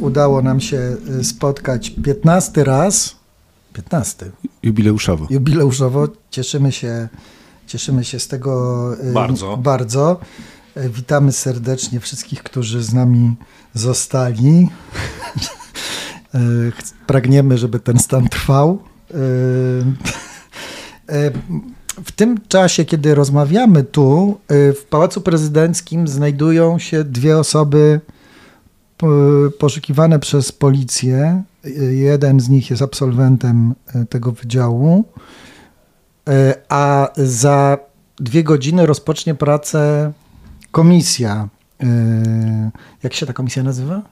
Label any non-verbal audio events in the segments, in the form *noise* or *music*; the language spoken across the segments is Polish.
udało nam się spotkać 15 raz. 15. Jubileuszowo. Jubileuszowo. Cieszymy się, cieszymy się z tego bardzo. bardzo. Witamy serdecznie wszystkich, którzy z nami zostali. *laughs* Pragniemy, żeby ten stan trwał. W tym czasie, kiedy rozmawiamy tu, w Pałacu Prezydenckim znajdują się dwie osoby poszukiwane przez policję. Jeden z nich jest absolwentem tego wydziału, a za dwie godziny rozpocznie pracę komisja. Jak się ta komisja nazywa?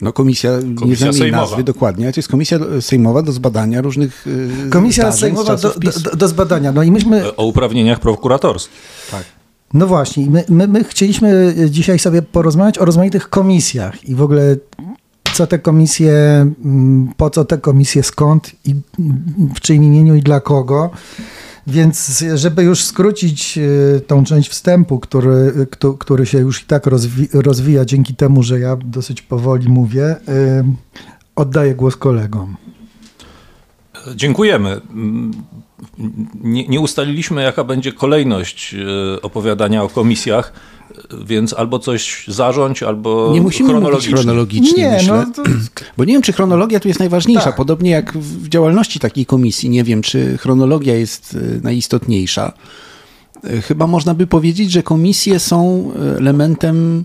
No komisja, komisja nie znam sejmowa. nazwy dokładnie, ale to jest komisja sejmowa do zbadania różnych Komisja zdarzeń sejmowa do, do, do zbadania. No i myśmy, O uprawnieniach prokuratorskich. Tak. No właśnie, my, my, my chcieliśmy dzisiaj sobie porozmawiać o rozmaitych komisjach i w ogóle co te komisje, mm, po co te komisje, skąd i w czyim imieniu i dla kogo. Więc żeby już skrócić y, tą część wstępu, który, któ- który się już i tak rozwi rozwija dzięki temu, że ja dosyć powoli mówię, oddaję głos kolegom. Dziękujemy. Nie, nie ustaliliśmy, jaka będzie kolejność e, opowiadania o komisjach, e, więc albo coś zarządź, albo Nie musimy mówić chronologicznie. chronologicznie, Nie, myślę. no to- Bo nie wiem, czy chronologia tu jest najważniejsza. Tak. Podobnie jak w działalności takiej komisji, nie wiem, czy chronologia jest y, najistotniejsza. Y, Chyba można by powiedzieć, że komisje są elementem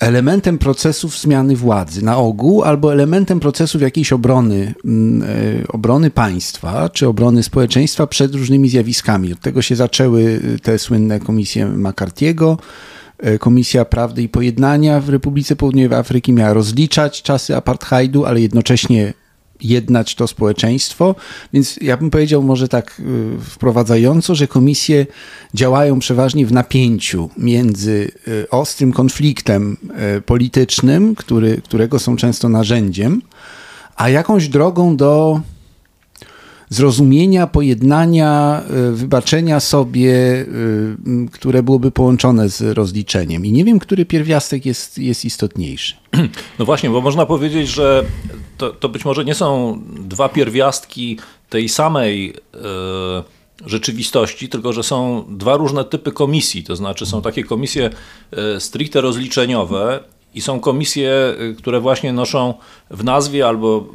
elementem procesów zmiany władzy na ogół, albo elementem procesów jakiejś obrony, mm, y, obrony państwa, czy obrony społeczeństwa przed różnymi zjawiskami. Od tego się zaczęły y, te słynne komisje McCarthy'ego. Y, Komisja Prawdy i Pojednania w Republice Południowej Afryki miała rozliczać czasy apartheidu, ale jednocześnie jednać to społeczeństwo. Więc ja bym powiedział może tak y, wprowadzająco, że komisje działają przeważnie w napięciu między y, ostrym konfliktem y, politycznym, który, którego są często narzędziem, a jakąś drogą do zrozumienia, pojednania, y, wybaczenia sobie, m, które byłoby połączone z rozliczeniem. I nie wiem, który pierwiastek jest, jest istotniejszy. *clears throat* No właśnie, bo można powiedzieć, że to, to być może nie są dwa pierwiastki tej samej e, rzeczywistości, tylko że są dwa różne typy komisji. To znaczy są takie komisje e, stricte rozliczeniowe i są komisje, e, które właśnie noszą w nazwie albo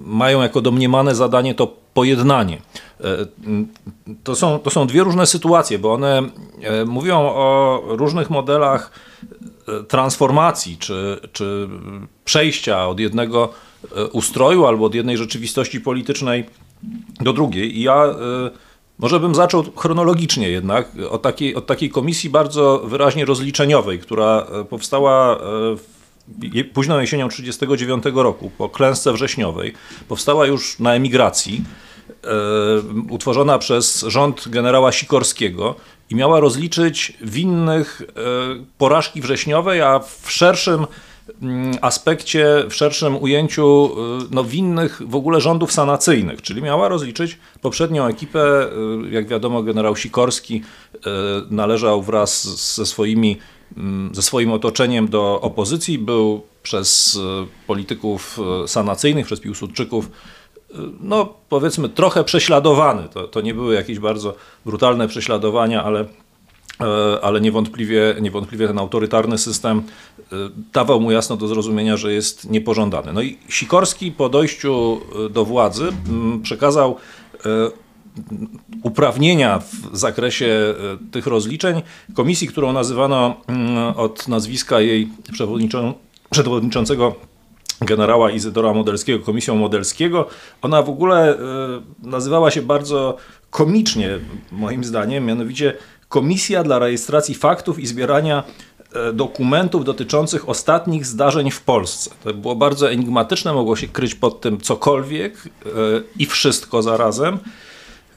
mają jako domniemane zadanie to pojednanie. E, To są, to są dwie różne sytuacje, bo one e, mówią o różnych modelach e, transformacji czy, czy przejścia od jednego ustroju albo od jednej rzeczywistości politycznej do drugiej. I ja może bym zaczął chronologicznie jednak od takiej, od takiej komisji bardzo wyraźnie rozliczeniowej, która e, powstała e, późną jesienią 1939 roku, po klęsce wrześniowej. Powstała już na emigracji, e, utworzona przez rząd generała Sikorskiego i miała rozliczyć winnych porażki wrześniowej, a w szerszym aspekcie, w szerszym ujęciu y, no, winnych w ogóle rządów sanacyjnych, czyli miała rozliczyć poprzednią ekipę. y, Jak wiadomo, generał Sikorski y, należał wraz ze swoimi mm, ze swoim otoczeniem do opozycji, był przez polityków sanacyjnych, przez Piłsudczyków no powiedzmy trochę prześladowany. To, to nie były jakieś bardzo brutalne prześladowania, ale ale niewątpliwie, niewątpliwie ten autorytarny system e, dawał mu jasno do zrozumienia, że jest niepożądany. No i Sikorski po dojściu e, do władzy mm, przekazał e, uprawnienia w zakresie e, tych rozliczeń komisji, którą nazywano mm, od nazwiska jej przewodniczą, przewodniczącego generała Izydora Modelskiego, Komisją Modelskiego. Ona w ogóle e, nazywała się bardzo komicznie, moim zdaniem, mianowicie Komisja dla rejestracji faktów i zbierania e, dokumentów dotyczących ostatnich zdarzeń w Polsce. To było bardzo enigmatyczne, mogło się kryć pod tym cokolwiek e, i wszystko zarazem.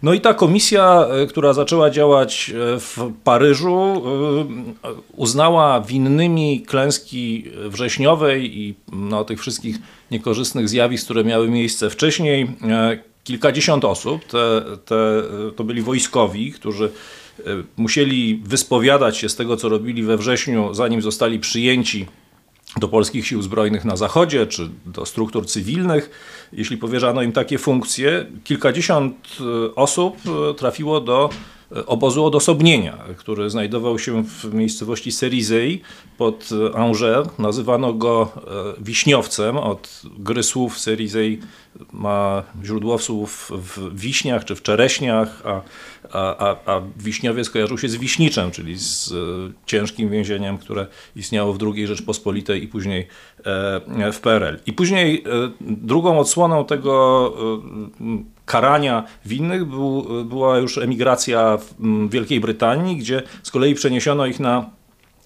No i ta komisja, e, która zaczęła działać w Paryżu, uznała winnymi klęski wrześniowej i no, tych wszystkich niekorzystnych zjawisk, które miały miejsce wcześniej, kilkadziesiąt osób. Te, te, to byli wojskowi, którzy musieli wyspowiadać się z tego, co robili we wrześniu, zanim zostali przyjęci do polskich sił zbrojnych na zachodzie, czy do struktur cywilnych. Jeśli powierzano im takie funkcje, kilkadziesiąt osób trafiło do obozu odosobnienia, który znajdował się w miejscowości Cerizei pod Angers. Nazywano go e, wiśniowcem od gry słów Cerizei ma źródło słów w wiśniach czy w czereśniach, a, a, a, wiśniowie skojarzył się z wiśniczem, czyli z e, ciężkim więzieniem, które istniało w II Rzeczpospolitej i później e, w PRL. I później drugą odsłoną tego karania winnych był, była już emigracja w Wielkiej Brytanii, gdzie z kolei przeniesiono ich na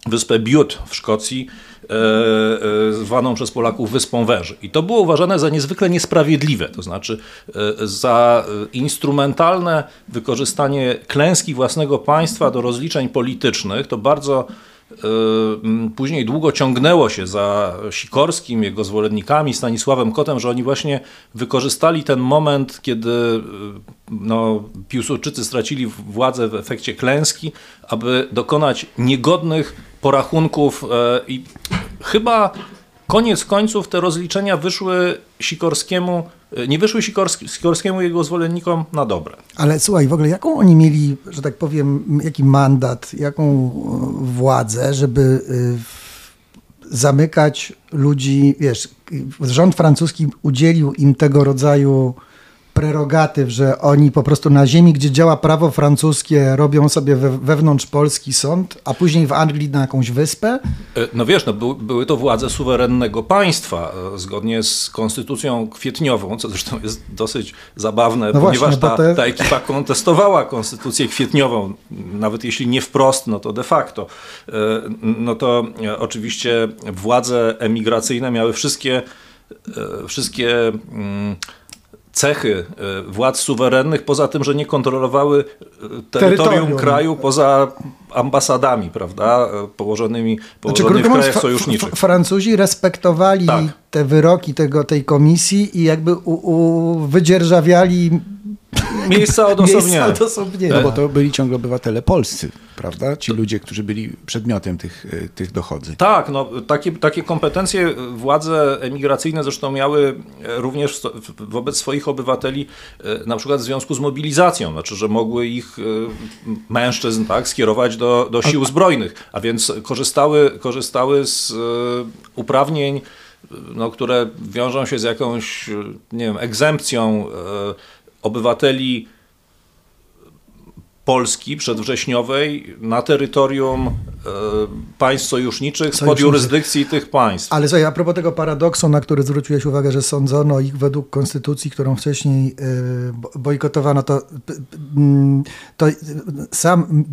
wyspę Bute w Szkocji, e, e, zwaną przez Polaków Wyspą Węży. I to było uważane za niezwykle niesprawiedliwe, to znaczy e, za instrumentalne wykorzystanie klęski własnego państwa do rozliczeń politycznych. To bardzo później długo ciągnęło się za Sikorskim, jego zwolennikami, Stanisławem Kotem, że oni właśnie wykorzystali ten moment, kiedy yy, no, Piłsudczycy stracili władzę w efekcie klęski, aby dokonać niegodnych porachunków yy, i chyba koniec końców te rozliczenia wyszły Sikorskiemu, nie wyszły Sikorskiemu i jego zwolennikom na dobre. Ale słuchaj, w ogóle jaką oni mieli, że tak powiem, jaki mandat, jaką e, władzę, żeby e, zamykać ludzi, wiesz, rząd francuski udzielił im tego rodzaju prerogatyw, że oni po prostu na ziemi, gdzie działa prawo francuskie, robią sobie we, wewnątrz Polski sąd, a później w Anglii na jakąś wyspę? E, no wiesz, no, by, były to władze suwerennego państwa, e, zgodnie z konstytucją kwietniową, co zresztą jest dosyć zabawne, no ponieważ właśnie, ta, te... ta ekipa kontestowała konstytucję kwietniową, nawet jeśli nie wprost, no to de facto. E, no to oczywiście władze emigracyjne miały wszystkie wszystkie mm, cechy e, władz suwerennych, poza tym, że nie kontrolowały e, terytorium, terytorium. kraju poza ambasadami, prawda, położonymi, znaczy, położonymi znaczy, w krajach sojuszniczych. Francuzi respektowali tak. te wyroki tego, tej komisji i jakby u, u, wydzierżawiali *laughs* Miejsca odosobnienia. Miejsca odosobnienia. No bo to byli ciągle obywatele polscy, prawda? Ci ludzie, którzy byli przedmiotem tych, e, tych dochodzeń. Tak, no, takie, takie kompetencje władze emigracyjne zresztą miały również wobec swoich obywateli, e, na przykład w związku z mobilizacją, znaczy, że mogły ich e, mężczyzn tak, skierować do, do sił zbrojnych, a więc korzystały, korzystały z uprawnień no, które wiążą się z jakąś, nie wiem, egzempcją obywateli Polski przedwrześniowej na terytorium e, państw sojuszniczych spod jurysdykcji tych państw. Ale słuchaj, a propos tego paradoksu, na który zwróciłeś uwagę, że sądzono ich według konstytucji, którą wcześniej e, bojkotowano, to, to sam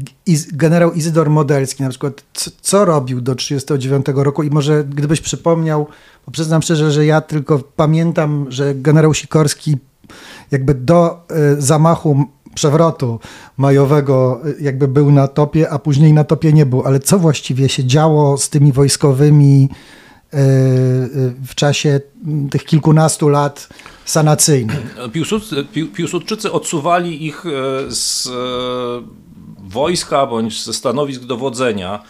generał Izydor Modelski na przykład co robił do 1939 roku i może gdybyś przypomniał, bo przyznam szczerze, że ja tylko pamiętam, że generał Sikorski jakby do y, zamachu przewrotu majowego y, jakby był na topie, a później na topie nie był. Ale co właściwie się działo z tymi wojskowymi y, w czasie tych kilkunastu lat sanacyjnych? Piłsudczycy odsuwali ich z wojska bądź ze stanowisk dowodzenia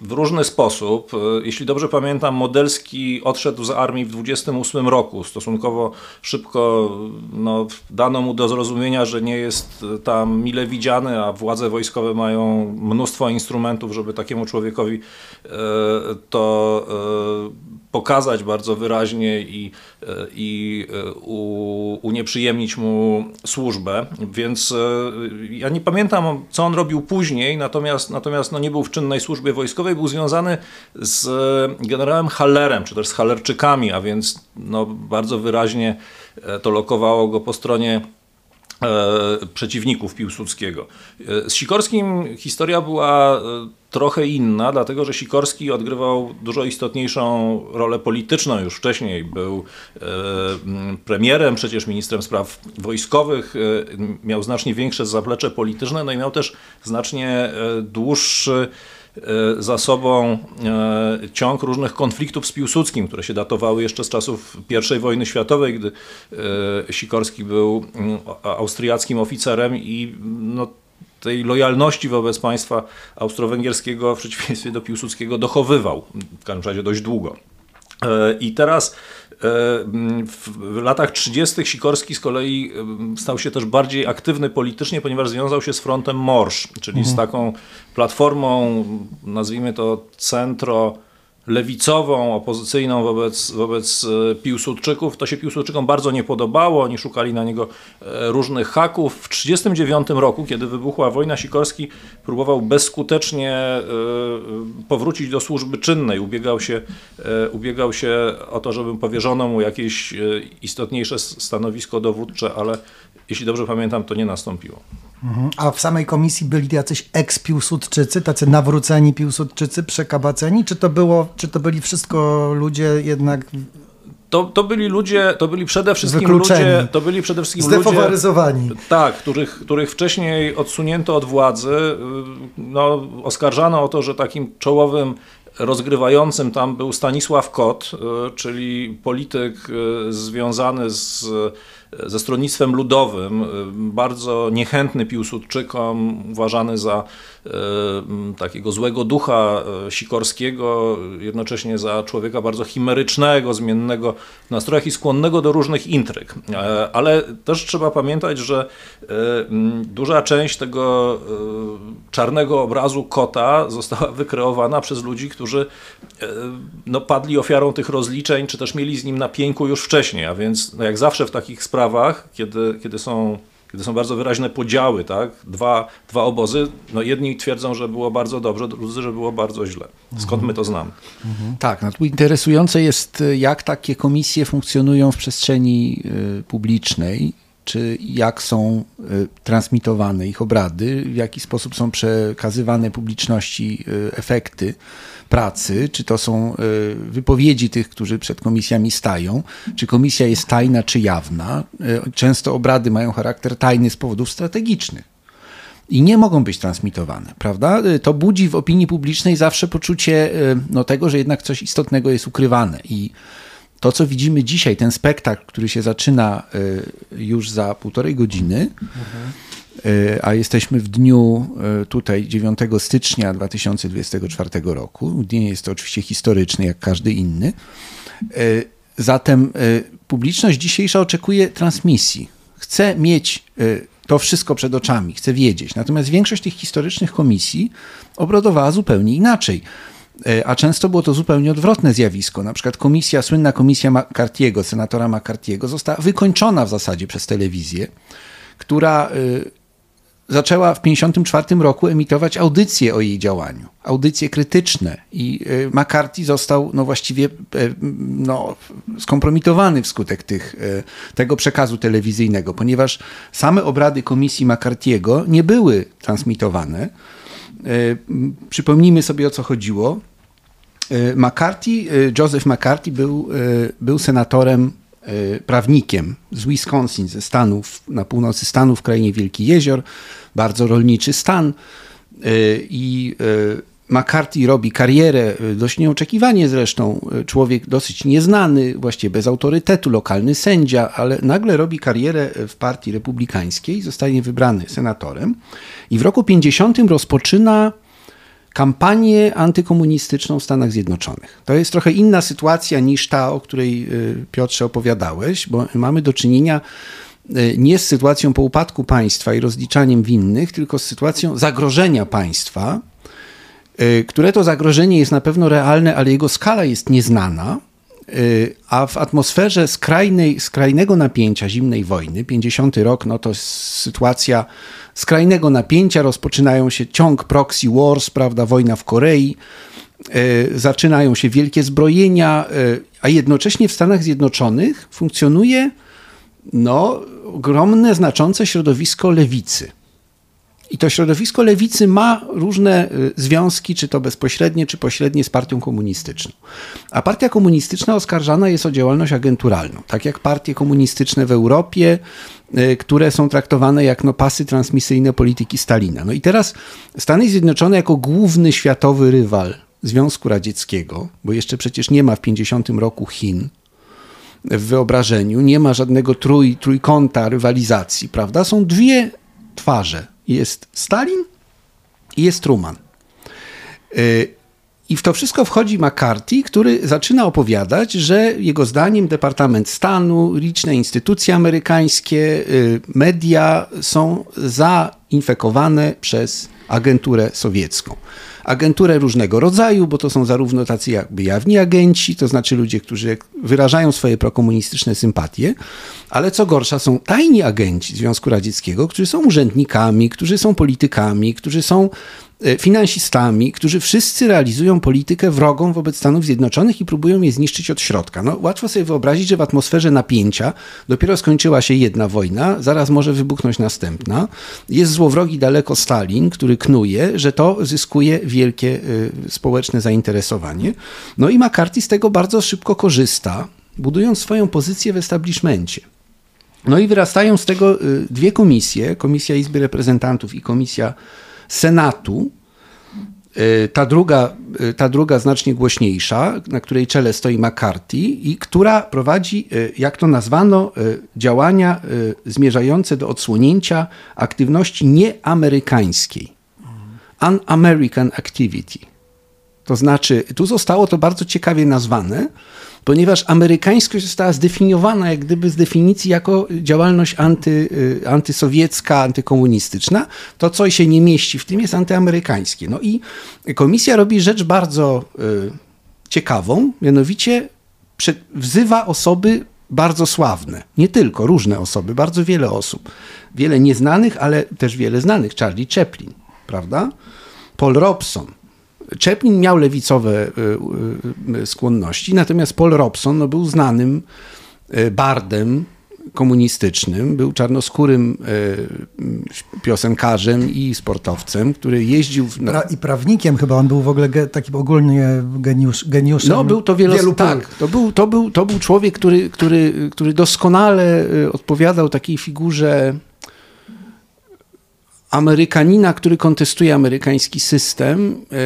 w różny sposób. Jeśli dobrze pamiętam, Modelski odszedł z armii w 28 roku. Stosunkowo szybko no, dano mu do zrozumienia, że nie jest tam mile widziany, a władze wojskowe mają mnóstwo instrumentów, żeby takiemu człowiekowi e, to e, pokazać bardzo wyraźnie i, i unieprzyjemnić mu służbę. Więc e, ja nie pamiętam, co on robił później, natomiast, natomiast no nie był w czynnej służbie wojskowej, był związany z generałem Hallerem, czy też z Hallerczykami, a więc no, bardzo wyraźnie e, to lokowało go po stronie E, przeciwników Piłsudskiego. E, z Sikorskim historia była e, trochę inna, dlatego że Sikorski odgrywał dużo istotniejszą rolę polityczną już wcześniej. Był premierem, przecież ministrem spraw wojskowych, miał znacznie większe zaplecze polityczne, no i miał też znacznie dłuższy E, za sobą e, ciąg różnych konfliktów z Piłsudskim, które się datowały jeszcze z czasów I wojny światowej, gdy e, Sikorski był mm, austriackim oficerem i no, tej lojalności wobec państwa austro-węgierskiego w przeciwieństwie do Piłsudskiego dochowywał, w każdym razie dość długo. I teraz w latach 30. Sikorski z kolei stał się też bardziej aktywny politycznie, ponieważ związał się z frontem Morsz, czyli mhm. z taką platformą, nazwijmy to centro lewicową, opozycyjną wobec, wobec e, Piłsudczyków. To się Piłsudczykom bardzo nie podobało, oni szukali na niego e, różnych haków. W 1939 roku, kiedy wybuchła wojna, Sikorski próbował bezskutecznie e, powrócić do służby czynnej. Ubiegał się, ubiegał się o to, żeby powierzono mu jakieś istotniejsze stanowisko dowódcze, ale jeśli dobrze pamiętam, to nie nastąpiło. Mhm. A w samej komisji byli jacyś eks-piłsudczycy, tacy nawróceni piłsudczycy, przekabaceni, czy to, było, czy to byli wszystko ludzie jednak to, to byli ludzie, to byli przede wszystkim ludzie, to byli przede wszystkim Zdefaworyzowani. ludzie, tak, których, których wcześniej odsunięto od władzy, no, oskarżano o to, że takim czołowym rozgrywającym tam był Stanisław Kot, czyli polityk e, związany z ze stronnictwem ludowym, y, bardzo niechętny Piłsudczykom, uważany za y, takiego złego ducha y, Sikorskiego, jednocześnie za człowieka bardzo chimerycznego, zmiennego w nastrojach i skłonnego do różnych intryg. E, ale też trzeba pamiętać, że duża część tego czarnego obrazu kota została wykreowana przez ludzi, którzy no, padli ofiarą tych rozliczeń, czy też mieli z nim na pięku już wcześniej, a więc no, jak zawsze w takich sprawach sprawach, kiedy, kiedy są kiedy są bardzo wyraźne podziały, tak? dwa, dwa obozy, no jedni twierdzą, że było bardzo dobrze, drudzy, że było bardzo źle. Skąd my to znamy? Mhm. Tak, no interesujące jest, jak takie komisje funkcjonują w przestrzeni y, publicznej, czy jak są y, transmitowane ich obrady, w jaki sposób są przekazywane publiczności y, efekty pracy, czy to są e, wypowiedzi tych, którzy przed komisjami stają, czy komisja jest tajna, czy jawna. E, często obrady mają charakter tajny z powodów strategicznych i nie mogą być transmitowane, prawda? E, to budzi w opinii publicznej zawsze poczucie no, tego, że jednak coś istotnego jest ukrywane. I to, co widzimy dzisiaj, ten spektakl, który się zaczyna już za półtorej godziny, mhm a jesteśmy w dniu e, tutaj 9 stycznia 2024 roku. Dzień jest to oczywiście historyczny, jak każdy inny. E, zatem publiczność dzisiejsza oczekuje transmisji. Chce mieć to wszystko przed oczami, chce wiedzieć. Natomiast większość tych historycznych komisji obradowała zupełnie inaczej. A często było to zupełnie odwrotne zjawisko. Na przykład komisja, słynna komisja McCarthy'ego, senatora McCarthy'ego, została wykończona w zasadzie przez telewizję, która zaczęła w 1954 roku emitować audycje o jej działaniu, audycje krytyczne i y, McCarthy został no właściwie y, no, skompromitowany wskutek tych, y, tego przekazu telewizyjnego, ponieważ same obrady komisji McCarthy'ego nie były transmitowane. Przypomnijmy sobie o co chodziło. McCarthy, Joseph McCarthy był, był senatorem prawnikiem z Wisconsin, ze Stanów, na północy Stanów, w krainie Wielki Jezior. Bardzo rolniczy stan y, i y, McCarthy robi karierę, y, dość nieoczekiwanie zresztą, człowiek dosyć nieznany, właściwie bez autorytetu, lokalny sędzia, ale nagle robi karierę w partii republikańskiej, zostaje wybrany senatorem i w roku 50 rozpoczyna kampanię antykomunistyczną w Stanach Zjednoczonych. To jest trochę inna sytuacja niż ta, o której Piotrze opowiadałeś, bo mamy do czynienia E, nie z sytuacją po upadku państwa i rozliczaniem winnych, tylko z sytuacją zagrożenia państwa, e, które to zagrożenie jest na pewno realne, ale jego skala jest nieznana. E, a w atmosferze skrajnej, skrajnego napięcia zimnej wojny, 50 rok, no to jest sytuacja skrajnego napięcia, rozpoczynają się ciąg proxy wars, prawda, wojna w Korei, zaczynają się wielkie zbrojenia, a jednocześnie w Stanach Zjednoczonych funkcjonuje no, ogromne, znaczące środowisko lewicy. I to środowisko lewicy ma różne y, związki, czy to bezpośrednie, czy pośrednie z partią komunistyczną. A partia komunistyczna oskarżana jest o działalność agenturalną, tak jak partie komunistyczne w Europie, y, które są traktowane jak no, pasy transmisyjne polityki Stalina. No i teraz Stany Zjednoczone jako główny światowy rywal Związku Radzieckiego, bo jeszcze przecież nie ma w 50 roku Chin, w wyobrażeniu, nie ma żadnego trój, trójkąta rywalizacji, prawda? Są dwie twarze. Jest Stalin i jest Truman. Y, I w to wszystko wchodzi McCarthy, który zaczyna opowiadać, że jego zdaniem Departament Stanu, liczne instytucje amerykańskie, y, media są zainfekowane przez agenturę sowiecką. Agenturę różnego rodzaju, bo to są zarówno tacy jakby jawni agenci, to znaczy ludzie, którzy wyrażają swoje prokomunistyczne sympatie, ale co gorsza, są tajni agenci Związku Radzieckiego, którzy są urzędnikami, którzy są politykami, którzy są finansistami, którzy wszyscy realizują politykę wrogą wobec Stanów Zjednoczonych i próbują je zniszczyć od środka. No, łatwo sobie wyobrazić, że w atmosferze napięcia dopiero skończyła się jedna wojna, zaraz może wybuchnąć następna. Jest złowrogi daleko Stalin, który knuje, że to zyskuje wielkie y, społeczne zainteresowanie. No i McCarthy z tego bardzo szybko korzysta, budując swoją pozycję w establishmencie. No i wyrastają z tego y, dwie komisje, Komisja Izby Reprezentantów i Komisja Senatu, y, ta druga, y, ta druga znacznie głośniejsza, na której czele stoi McCarthy i która prowadzi, y, jak to nazwano, działania zmierzające do odsłonięcia aktywności nieamerykańskiej. Un-American activity. To znaczy, tu zostało to bardzo ciekawie nazwane, ponieważ amerykańskość została zdefiniowana jak gdyby z definicji jako działalność anty, y, antysowiecka, antykomunistyczna. To, co się nie mieści w tym, jest antyamerykańskie. No i komisja robi rzecz bardzo y, ciekawą, mianowicie wzywa osoby bardzo sławne. Nie tylko, różne osoby, bardzo wiele osób. Wiele nieznanych, ale też wiele znanych. Charlie Chaplin, prawda? Paul Robson, Chaplin miał lewicowe y, y, skłonności, natomiast Paul Robson no, był znanym y, bardem komunistycznym, był czarnoskórym piosenkarzem i sportowcem, który jeździł... W... I prawnikiem chyba, on był w ogóle ge, takim ogólnie geniusz, geniuszem No był to wielo... wielu tak, to był, to, był, to był człowiek, który, który, który doskonale odpowiadał takiej figurze Amerykanina, który kontestuje amerykański system, e,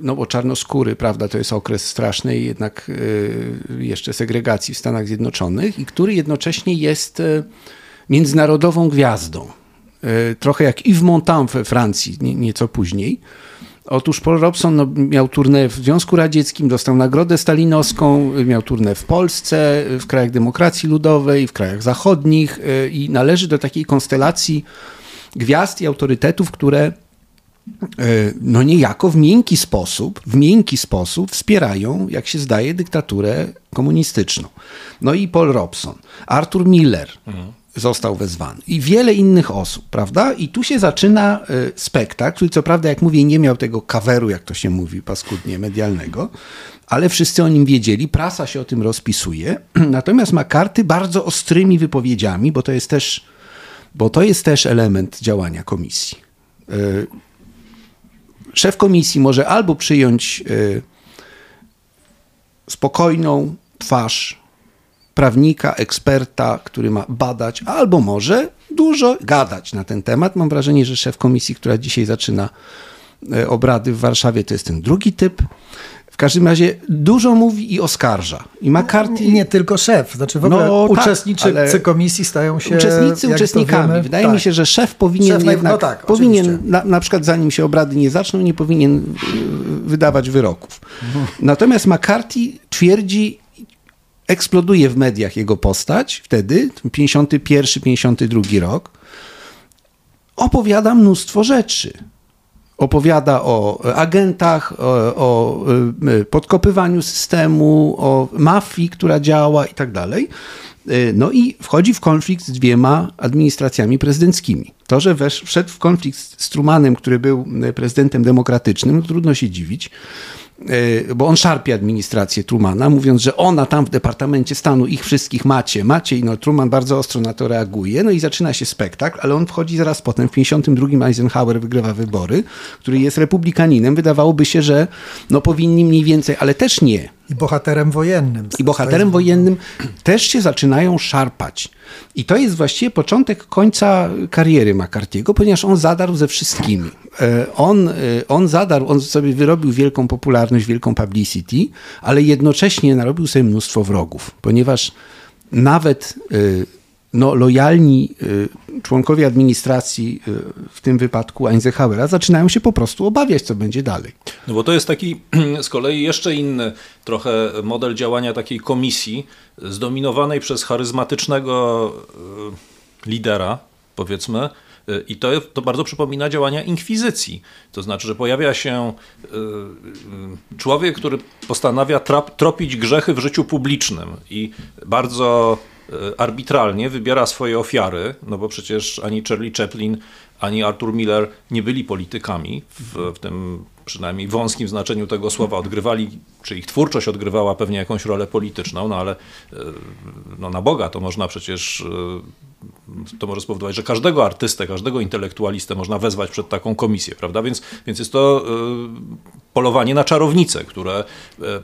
no bo czarnoskóry, prawda, to jest okres strasznej jednak e, jeszcze segregacji w Stanach Zjednoczonych i który jednocześnie jest e, międzynarodową gwiazdą. Trochę jak Yves Montand we Francji, nieco później. Otóż Paul Robson no, miał turnę w Związku Radzieckim, dostał nagrodę stalinowską, miał turnę w Polsce, w krajach demokracji ludowej, w krajach zachodnich i należy do takiej konstelacji gwiazd i autorytetów, które e, no niejako w miękki sposób, w miękki sposób wspierają, jak się zdaje, dyktaturę komunistyczną. No i Paul Robson, Arthur Miller mhm. został wezwany i wiele innych osób, prawda? I tu się zaczyna e, spektakl, który co prawda, jak mówię, nie miał tego kaweru, jak to się mówi paskudnie, medialnego, ale wszyscy o nim wiedzieli, prasa się o tym rozpisuje. *clears throat* Natomiast McCarthy bardzo ostrymi wypowiedziami, bo to jest też bo to jest też element działania komisji. E, szef komisji może albo przyjąć e, spokojną twarz prawnika, eksperta, który ma badać, albo może dużo gadać na ten temat. Mam wrażenie, że szef komisji, która dzisiaj zaczyna e, obrady w Warszawie, to jest ten drugi typ. W każdym razie dużo mówi i oskarża. I McCarthy... Nie tylko szef, znaczy w ogóle no, tak, uczestnicy komisji stają się... Uczestnicy uczestnikami. Wydaje tak. mi się, że szef powinien szef jednak, no tak, powinien, na, na, przykład zanim się obrady nie zaczną, nie powinien y, wydawać wyroków. Mhm. Natomiast McCarthy twierdzi, eksploduje w mediach jego postać wtedy, 51-52 rok, opowiada mnóstwo rzeczy opowiada o agentach, o, o, y, podkopywaniu systemu, o mafii, która działa i tak dalej. Y, no i wchodzi w konflikt z dwiema administracjami prezydenckimi. To, że wszedł w konflikt z Trumanem, który był prezydentem demokratycznym, trudno się dziwić. E, bo on szarpie administrację Trumana, mówiąc, że ona tam w Departamencie Stanu ich wszystkich macie, macie i no Truman bardzo ostro na to reaguje, no i zaczyna się spektakl, ale on wchodzi zaraz potem, w 52 Eisenhower wygrywa wybory, który jest republikaninem, wydawałoby się, że no powinni mniej więcej, ale też nie. I bohaterem wojennym. I bohaterem wojennym też się zaczynają szarpać. I to jest właściwie początek końca kariery McCarthy'ego, ponieważ on zadarł ze wszystkimi. E, on, e, on zadarł, on sobie wyrobił wielką popularność, wielką publicity, ale jednocześnie narobił sobie mnóstwo wrogów, ponieważ nawet e, no, lojalni członkowie administracji, w tym wypadku Eisenhowera, zaczynają się po prostu obawiać, co będzie dalej. No bo to jest taki *clears throat* z kolei jeszcze inny trochę model działania takiej komisji zdominowanej przez charyzmatycznego lidera, powiedzmy, i to, to bardzo przypomina działania inkwizycji. To znaczy, że pojawia się człowiek, który postanawia trap, tropić grzechy w życiu publicznym i bardzo arbitralnie wybiera swoje ofiary, no bo przecież ani Charlie Chaplin, ani Arthur Miller nie byli politykami w, w tym przynajmniej wąskim znaczeniu tego słowa odgrywali, czy ich twórczość odgrywała pewnie jakąś rolę polityczną, no ale e, no na Boga to można przecież e, to może spowodować, że każdego artystę, każdego intelektualistę można wezwać przed taką komisję, prawda? Więc, więc jest to polowanie na czarownicę, które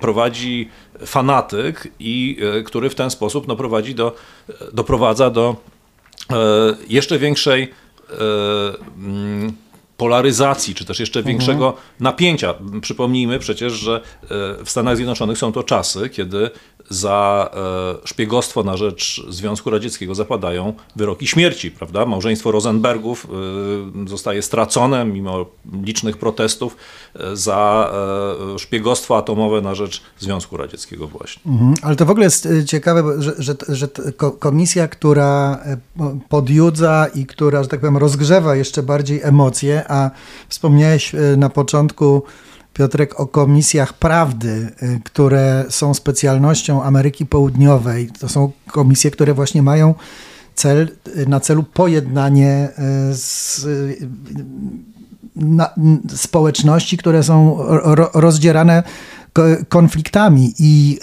prowadzi fanatyk i który w ten sposób no, prowadzi do, doprowadza do jeszcze większej polaryzacji, czy też jeszcze większego mhm. napięcia. Przypomnijmy przecież, że e, w Stanach Zjednoczonych są to czasy, kiedy za e, szpiegostwo na rzecz Związku Radzieckiego zapadają wyroki śmierci, prawda? Małżeństwo Rosenbergów e, zostaje stracone mimo licznych protestów za szpiegostwo atomowe na rzecz Związku Radzieckiego właśnie. Mhm, ale to w ogóle jest ciekawe, że, że, że komisja, która podjudza i która, że tak powiem, rozgrzewa jeszcze bardziej emocje, a wspomniałeś e, na początku, Piotrek, o komisjach prawdy, e, które są specjalnością Ameryki Południowej. To są komisje, które właśnie mają cel, e, na celu pojednanie z, na, społeczności, które są ro, rozdzierane konfliktami i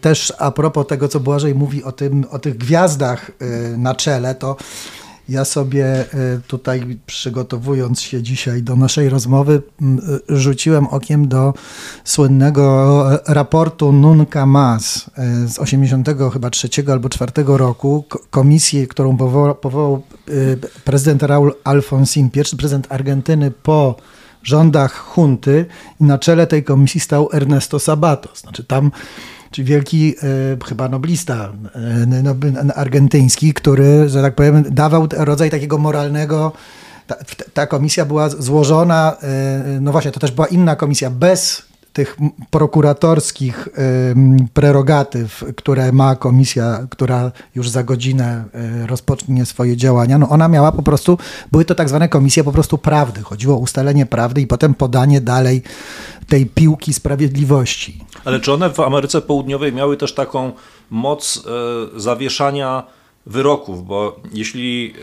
też a propos tego, co Błażej mówi o, tym, o tych gwiazdach na czele, to ja sobie e, tutaj przygotowując się dzisiaj do naszej rozmowy, e, rzuciłem okiem do słynnego raportu Nunca Mas e, z 80 chyba trzeciego albo czwartego roku, komisji, którą powołał, powołał prezydent Raul Alfonsin, pierwszy prezydent Argentyny po rządach hunty i na czele tej komisji stał Ernesto Sabato. Znaczy tam czy wielki e, chyba noblista e, argentyński, który, że tak powiem, dawał rodzaj takiego moralnego. Ta, ta komisja była złożona, e, no właśnie, to też była inna komisja, bez tych prokuratorskich prerogatyw, które ma komisja, która już za godzinę rozpocznie swoje działania, no ona miała po prostu, były to tak zwane komisje po prostu prawdy. Chodziło o ustalenie prawdy i potem podanie dalej tej piłki sprawiedliwości. Ale czy one w Ameryce Południowej miały też taką moc e, zawieszania wyroków, bo jeśli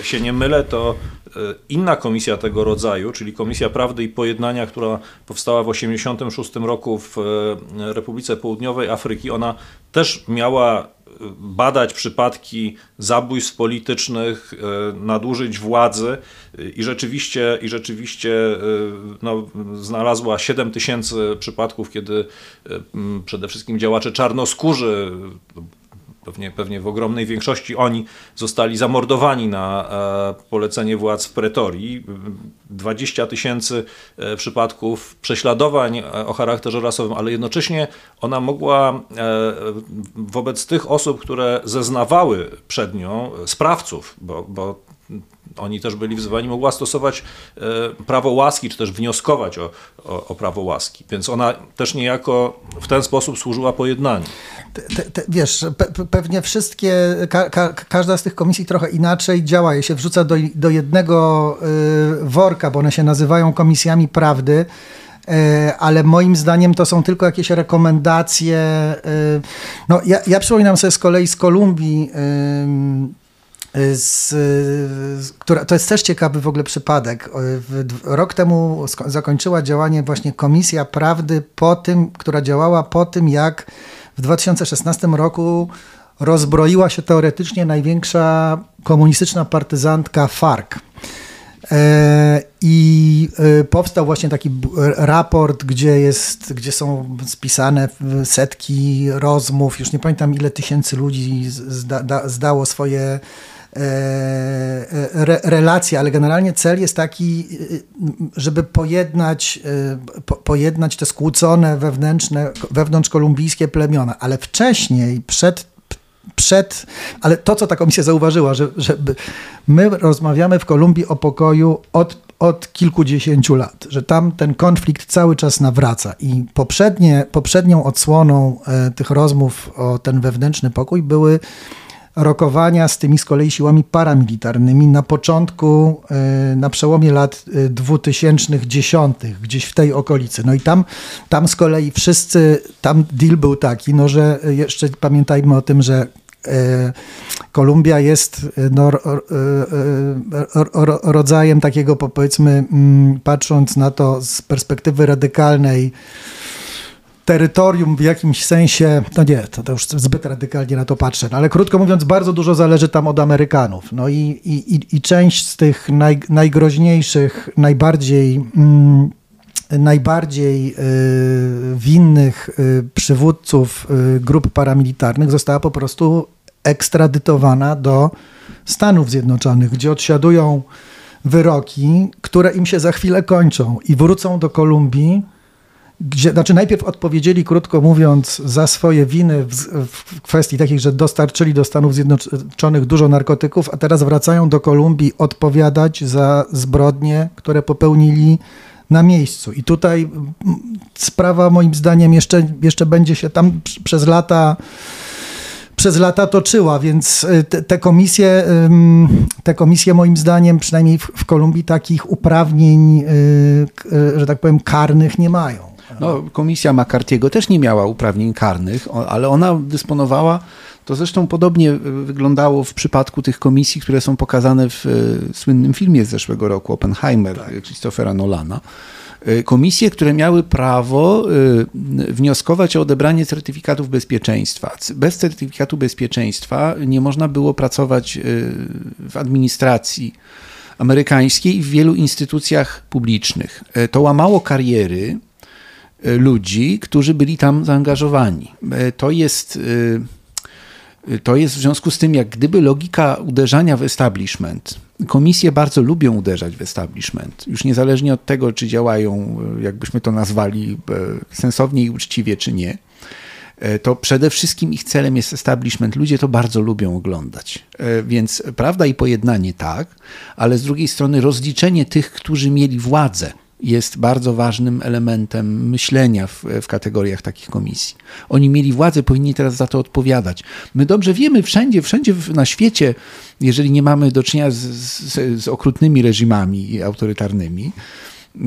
e, się nie mylę, to e, inna komisja tego rodzaju, czyli Komisja Prawdy i Pojednania, która powstała w 1986 roku w Republice Południowej Afryki, ona też miała badać przypadki zabójstw politycznych, e, nadużyć władzy i rzeczywiście, i rzeczywiście e, no, znalazła 7 tysięcy przypadków, kiedy e, przede wszystkim działacze czarnoskórzy pewnie, pewnie w ogromnej większości oni zostali zamordowani na e, polecenie władz w Pretorii. 20 tysięcy e, przypadków prześladowań e, o charakterze rasowym, ale jednocześnie ona mogła wobec tych osób, które zeznawały przed nią, sprawców, bo, bo oni też byli wzywani, mogła stosować e, prawo łaski, czy też wnioskować o, o, o prawo łaski. Więc ona też niejako w ten sposób służyła pojednaniu. Te, te, wiesz, pe, pewnie wszystkie, ka, ka, każda z tych komisji trochę inaczej działa. Je się wrzuca do, do jednego y, worka, bo one się nazywają komisjami prawdy y, ale moim zdaniem to są tylko jakieś rekomendacje. Y, no, ja, ja przypominam sobie z kolei z Kolumbii z, która, to jest też ciekawy w ogóle przypadek. Rok temu zakończyła działanie właśnie Komisja Prawdy po tym, która działała po tym, jak w 2016 roku rozbroiła się teoretycznie największa komunistyczna partyzantka FARC. E, I e, powstał właśnie taki raport, gdzie, jest, gdzie są spisane setki rozmów. Już nie pamiętam, ile tysięcy ludzi zda, zdało swoje re, relacje, ale generalnie cel jest taki, e, żeby pojednać, pojednać te skłócone wewnętrzne, wewnątrz kolumbijskie plemiona, ale wcześniej, przed przed, ale to, co ta komisja zauważyła, że, że my rozmawiamy w Kolumbii o pokoju od, od kilkudziesięciu lat, że tam ten konflikt cały czas nawraca. I poprzednie, poprzednią odsłoną e, tych rozmów o ten wewnętrzny pokój były rokowania z tymi z kolei siłami paramilitarnymi na początku, e, na przełomie lat 2010, e, gdzieś w tej okolicy. No i tam, tam z kolei wszyscy, tam deal był taki, no że jeszcze pamiętajmy o tym, że e, Kolumbia jest no, rodzajem takiego, powiedzmy, mm, patrząc na to z perspektywy radykalnej, terytorium w jakimś sensie, no nie, to, to już zbyt radykalnie na to patrzę, no ale krótko mówiąc, bardzo dużo zależy tam od Amerykanów. No i, i, i część z tych naj, najgroźniejszych, najbardziej. Mm, najbardziej y, winnych y, przywódców y, grup paramilitarnych została po prostu ekstradytowana do Stanów Zjednoczonych, gdzie odsiadują wyroki, które im się za chwilę kończą i wrócą do Kolumbii gdzie, znaczy najpierw odpowiedzieli, krótko mówiąc, za swoje winy w, w, kwestii takich, że dostarczyli do Stanów Zjednoczonych dużo narkotyków, a teraz wracają do Kolumbii odpowiadać za zbrodnie, które popełnili na miejscu. I tutaj sprawa moim zdaniem jeszcze, jeszcze będzie się tam przez lata przez lata toczyła, więc y, te, te, komisje, te komisje moim zdaniem, przynajmniej w, w Kolumbii, takich uprawnień, y, y, że tak powiem, karnych nie mają. No, komisja McCarthy'ego też nie miała uprawnień karnych, ale ona dysponowała, to zresztą podobnie wyglądało w przypadku tych komisji, które są pokazane w e, słynnym filmie z zeszłego roku, Oppenheimer, tak. Christophera Nolana. E, komisje, które miały prawo e, wnioskować o odebranie certyfikatów bezpieczeństwa. Bez certyfikatu bezpieczeństwa nie można było pracować w administracji amerykańskiej i w wielu instytucjach publicznych. To łamało kariery E, ludzi, którzy byli tam zaangażowani. E, to jest, e, to jest w związku z tym, jak gdyby logika uderzania w establishment. Komisje bardzo lubią uderzać w establishment, już niezależnie od tego, czy działają, jakbyśmy to nazwali, sensownie i uczciwie, czy nie. To przede wszystkim ich celem jest establishment. Ludzie to bardzo lubią oglądać. Więc prawda i pojednanie tak, ale z drugiej strony rozliczenie tych, którzy mieli władzę jest bardzo ważnym elementem myślenia w, w, kategoriach takich komisji. Oni mieli władzę, powinni teraz za to odpowiadać. My dobrze wiemy wszędzie, wszędzie na świecie, jeżeli nie mamy do czynienia z, z, z okrutnymi reżimami autorytarnymi,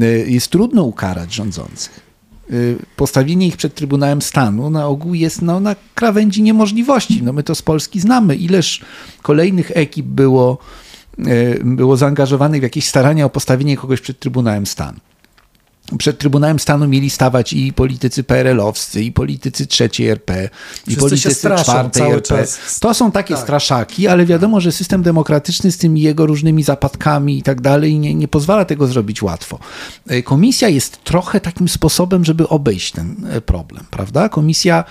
y, jest trudno ukarać rządzących. Y, postawienie ich przed Trybunałem Stanu na ogół jest no, na krawędzi niemożliwości. No, my to z Polski znamy. Ileż kolejnych ekip było było zaangażowanych w jakieś starania o postawienie kogoś przed Trybunałem Stanu. Przed Trybunałem Stanu mieli stawać i politycy PRL-owscy, i politycy trzeciej RP, i politycy czwartej RP. Czas. To są takie tak. straszaki, ale wiadomo, że system demokratyczny z tymi jego różnymi zapadkami i tak dalej nie, nie pozwala tego zrobić łatwo. E, komisja jest trochę takim sposobem, żeby obejść ten e, problem, prawda? Komisja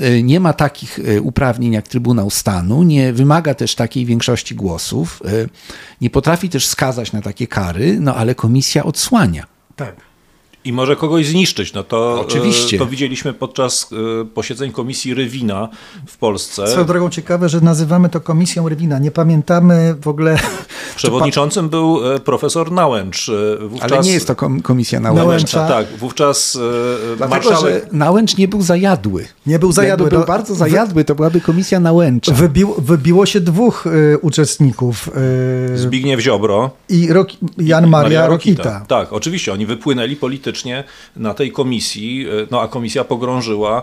E, nie ma takich uprawnień jak Trybunał Stanu, nie wymaga też takiej większości głosów, nie potrafi też skazać na takie kary, no ale komisja odsłania. Tak. I może kogoś zniszczyć. No to, Oczywiście. to widzieliśmy podczas posiedzeń komisji Rywina w Polsce. Swoją drogą ciekawe, że nazywamy to komisją Rywina. Nie pamiętamy w ogóle *laughs* Przewodniczącym był e, profesor Nałęcz. E, wówczas... Ale nie jest to komisja Nałęcza. Nałęcza. Tak, wówczas e, Dlatego, marszałek... że Nałęcz nie był zajadły. Nie był zajadły. Jakby był no, bardzo zajadły, to byłaby komisja Nałęcza. Wybił, wybiło się dwóch y, uczestników. Y, Zbigniew Ziobro i Jan Maria, Rokita. Rokita. Tak, oczywiście. Oni wypłynęli politycznie na tej komisji, no a komisja pogrążyła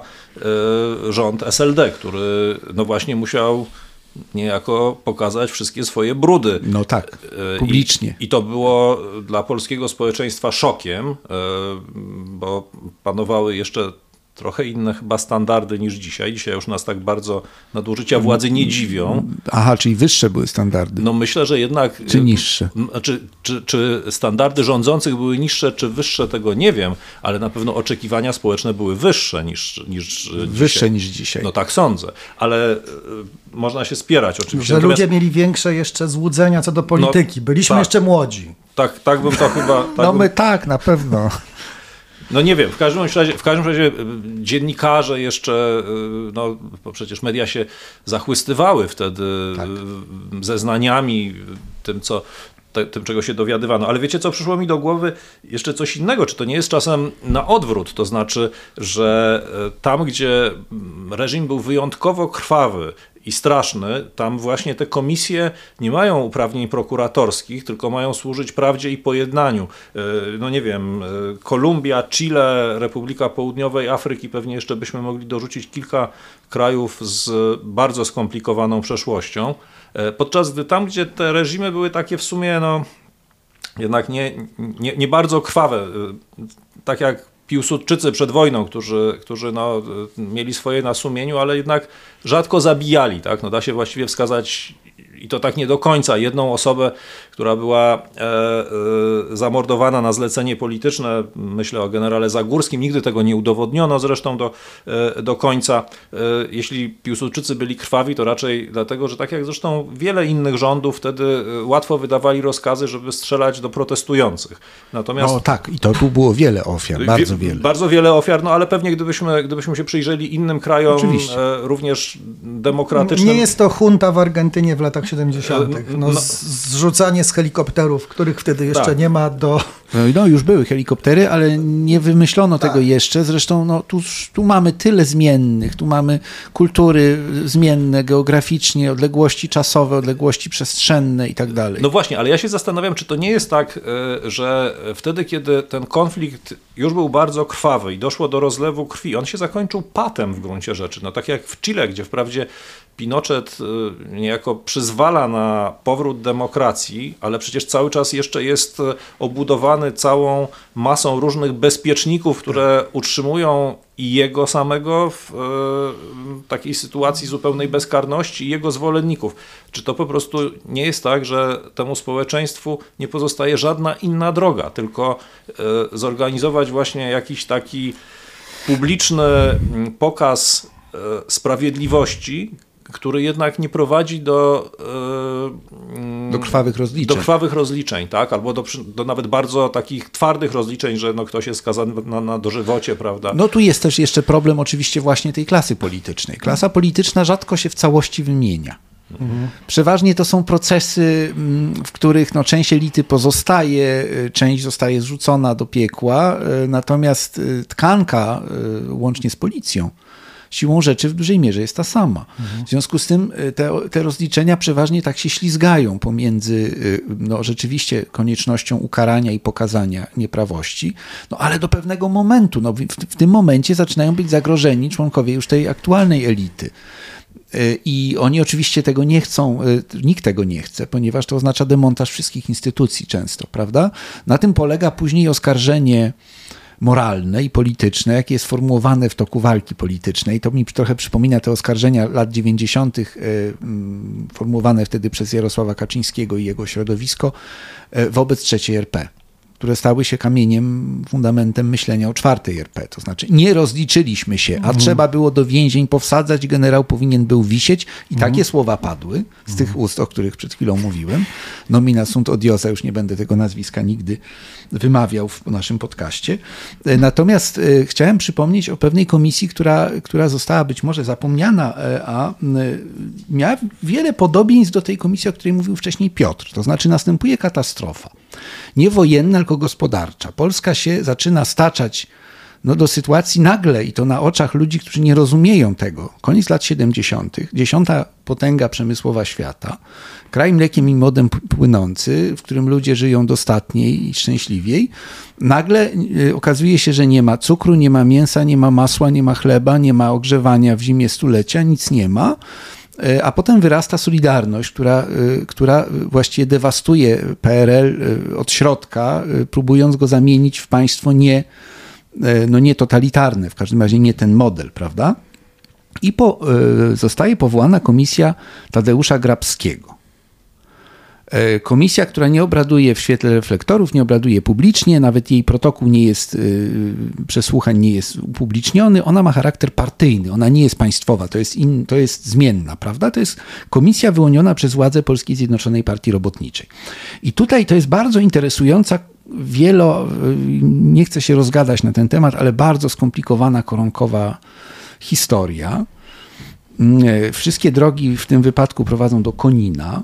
y, rząd SLD, który no właśnie musiał niejako pokazać wszystkie swoje brudy. No tak, e, publicznie. I, I, to było dla polskiego społeczeństwa szokiem, e, bo panowały jeszcze trochę inne chyba standardy niż dzisiaj. Dzisiaj już nas tak bardzo nadużycia władzy nie dziwią. Aha, czyli wyższe były standardy. No myślę, że jednak... Czy niższe? Czy, czy, czy standardy rządzących były niższe, czy wyższe, tego nie wiem, ale na pewno oczekiwania społeczne były wyższe niż, niż Wyższe dzisiaj. niż dzisiaj. No tak sądzę, ale e, można się spierać oczywiście. Że Natomiast... ludzie mieli większe jeszcze złudzenia co do polityki. No, Byliśmy tak. jeszcze młodzi. Tak, tak bym to chyba... Tak no bym... my tak, na pewno. No nie wiem, w każdym razie, w każdym razie dziennikarze jeszcze, no bo przecież media się zachwystywały wtedy tak. zeznaniami, tym co, te, tym, czego się dowiadywano. Ale wiecie, co przyszło mi do głowy? Jeszcze coś innego. Czy to nie jest czasem na odwrót? To znaczy, że tam, gdzie reżim był wyjątkowo krwawy i straszny, tam właśnie te komisje nie mają uprawnień prokuratorskich, tylko mają służyć prawdzie i pojednaniu. E, no nie wiem, e, Kolumbia, Chile, Republika Południowej Afryki, pewnie jeszcze byśmy mogli dorzucić kilka krajów z bardzo skomplikowaną przeszłością. E, podczas gdy tam, gdzie te reżimy były takie w sumie, no jednak nie, nie, nie bardzo krwawe, tak jak Piłsudczycy przed wojną, którzy, którzy no, mieli swoje na sumieniu, ale jednak rzadko zabijali. Tak? No, da się właściwie wskazać i to tak nie do końca, jedną osobę, która była e, e, zamordowana na zlecenie polityczne, myślę o generale Zagórskim, nigdy tego nie udowodniono zresztą do, e, do końca. E, jeśli Piłsudczycy byli krwawi, to raczej dlatego, że tak jak zresztą wiele innych rządów, wtedy e, łatwo wydawali rozkazy, żeby strzelać do protestujących. Natomiast, no tak, i to tu było wiele ofiar, bardzo wiele. Bardzo wiele ofiar, no ale pewnie gdybyśmy, gdybyśmy się przyjrzeli innym krajom. E, również demokratycznym. Nie jest to junta w Argentynie w latach 70. No, no, zrzucanie z helikopterów, których wtedy jeszcze tak. nie ma, do. No, no, już były helikoptery, ale nie wymyślono tak. tego jeszcze. Zresztą no, tu, tu mamy tyle zmiennych, tu mamy kultury zmienne geograficznie, odległości czasowe, odległości przestrzenne i tak dalej. No właśnie, ale ja się zastanawiam, czy to nie jest tak, e, że wtedy, kiedy ten konflikt już był bardzo krwawy i doszło do rozlewu krwi, on się zakończył patem w gruncie rzeczy. No tak jak w Chile, gdzie wprawdzie Pinochet y, niejako przyzwala na powrót demokracji, ale przecież cały czas jeszcze jest y, obudowany całą masą różnych bezpieczników, które utrzymują i jego samego w y, takiej sytuacji zupełnej bezkarności i jego zwolenników. Czy to po prostu nie jest tak, że temu społeczeństwu nie pozostaje żadna inna droga, tylko zorganizować właśnie jakiś taki publiczny mm, pokaz sprawiedliwości, który jednak nie prowadzi do, e, do krwawych rozliczeń. Do krwawych rozliczeń, tak? Albo do, do nawet bardzo takich twardych rozliczeń, że no ktoś jest skazany na, na dożywocie, prawda? No tu jest też jeszcze problem oczywiście właśnie tej klasy politycznej. Klasa polityczna rzadko się w całości wymienia. Mhm. Przeważnie to są procesy, mm, w których no, część elity pozostaje, e, część zostaje zrzucona do piekła, e, natomiast tkanka, łącznie z policją, siłą rzeczy w dużej mierze jest ta sama. Mhm. W związku z tym y, te, te rozliczenia przeważnie tak się ślizgają pomiędzy y, no, rzeczywiście koniecznością ukarania i pokazania nieprawości, no ale do pewnego momentu, no, w, w tym momencie zaczynają być zagrożeni członkowie już tej aktualnej elity. Y, I oni oczywiście tego nie chcą, nikt tego nie chce, ponieważ to oznacza demontaż wszystkich instytucji często, prawda? Na tym polega później oskarżenie moralne i polityczne, jakie jest formułowane w toku walki politycznej. To mi trochę przypomina te oskarżenia lat 90., e, mm, formułowane wtedy przez Jarosława Kaczyńskiego i jego środowisko e, wobec III RP które stały się kamieniem, fundamentem myślenia o czwartej RP. To znaczy nie rozliczyliśmy się, a mhm. trzeba było do więzień powsadzać, generał powinien był wisieć i mhm. takie słowa padły z tych mhm. ust, o których przed chwilą mówiłem. Nomina sunt odiosa, już nie będę tego nazwiska nigdy wymawiał w naszym podcaście. E, natomiast e, chciałem przypomnieć o pewnej komisji, która, która została być może zapomniana, e, a miała wiele podobieństw do tej komisji, o której mówił wcześniej Piotr. To znaczy następuje katastrofa. Nie wojenna, tylko gospodarcza. Polska się zaczyna staczać no, do sytuacji nagle i to na oczach ludzi, którzy nie rozumieją tego. Koniec lat 70., dziesiąta potęga przemysłowa świata, kraj mlekiem i modem płynący, w którym ludzie żyją dostatniej i szczęśliwiej. Nagle y, okazuje się, że nie ma cukru, nie ma mięsa, nie ma masła, nie ma chleba, nie ma ogrzewania w zimie stulecia, nic nie ma. Y, a potem wyrasta Solidarność, która, y, która właściwie dewastuje PRL od środka, próbując go zamienić w państwo nie, no nie totalitarne, w każdym razie nie ten model, prawda? I po, zostaje powołana komisja Tadeusza Grabskiego. E, komisja, która nie obraduje w świetle reflektorów, nie obraduje publicznie, nawet jej protokół nie jest, e, przesłuchań nie jest upubliczniony, ona ma charakter partyjny, ona nie jest państwowa, to jest, in, to jest zmienna, prawda? To jest komisja wyłoniona przez władze Polskiej Zjednoczonej Partii Robotniczej. I tutaj to jest bardzo interesująca wielo, nie chcę się rozgadać na ten temat, ale bardzo skomplikowana koronkowa historia. Mm, Wszystkie drogi w tym wypadku prowadzą do Konina.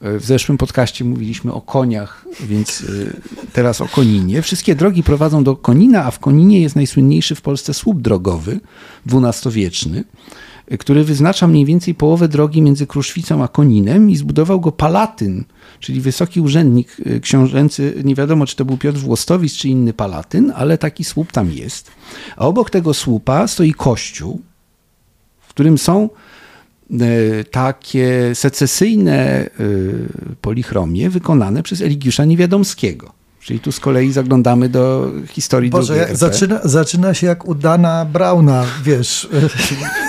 W zeszłym podcaście mówiliśmy o koniach, więc y, teraz o Koninie. Wszystkie drogi prowadzą do Konina, a w Koninie jest najsłynniejszy w Polsce słup drogowy, XII-wieczny, y, który wyznacza mniej więcej połowę drogi między Kruszwicą a Koninem i zbudował go Palatyn, czyli wysoki urzędnik książęcy, nie wiadomo czy to był Piotr Włostowicz czy inny Palatyn, ale taki słup tam jest. A obok tego słupa stoi kościół, w którym są e, takie secesyjne e, polichromie wykonane przez Eligiusza Niewiadomskiego. Czyli tu z kolei zaglądamy do historii Boże, RP. zaczyna, zaczyna się jak udana Brauna, wiesz.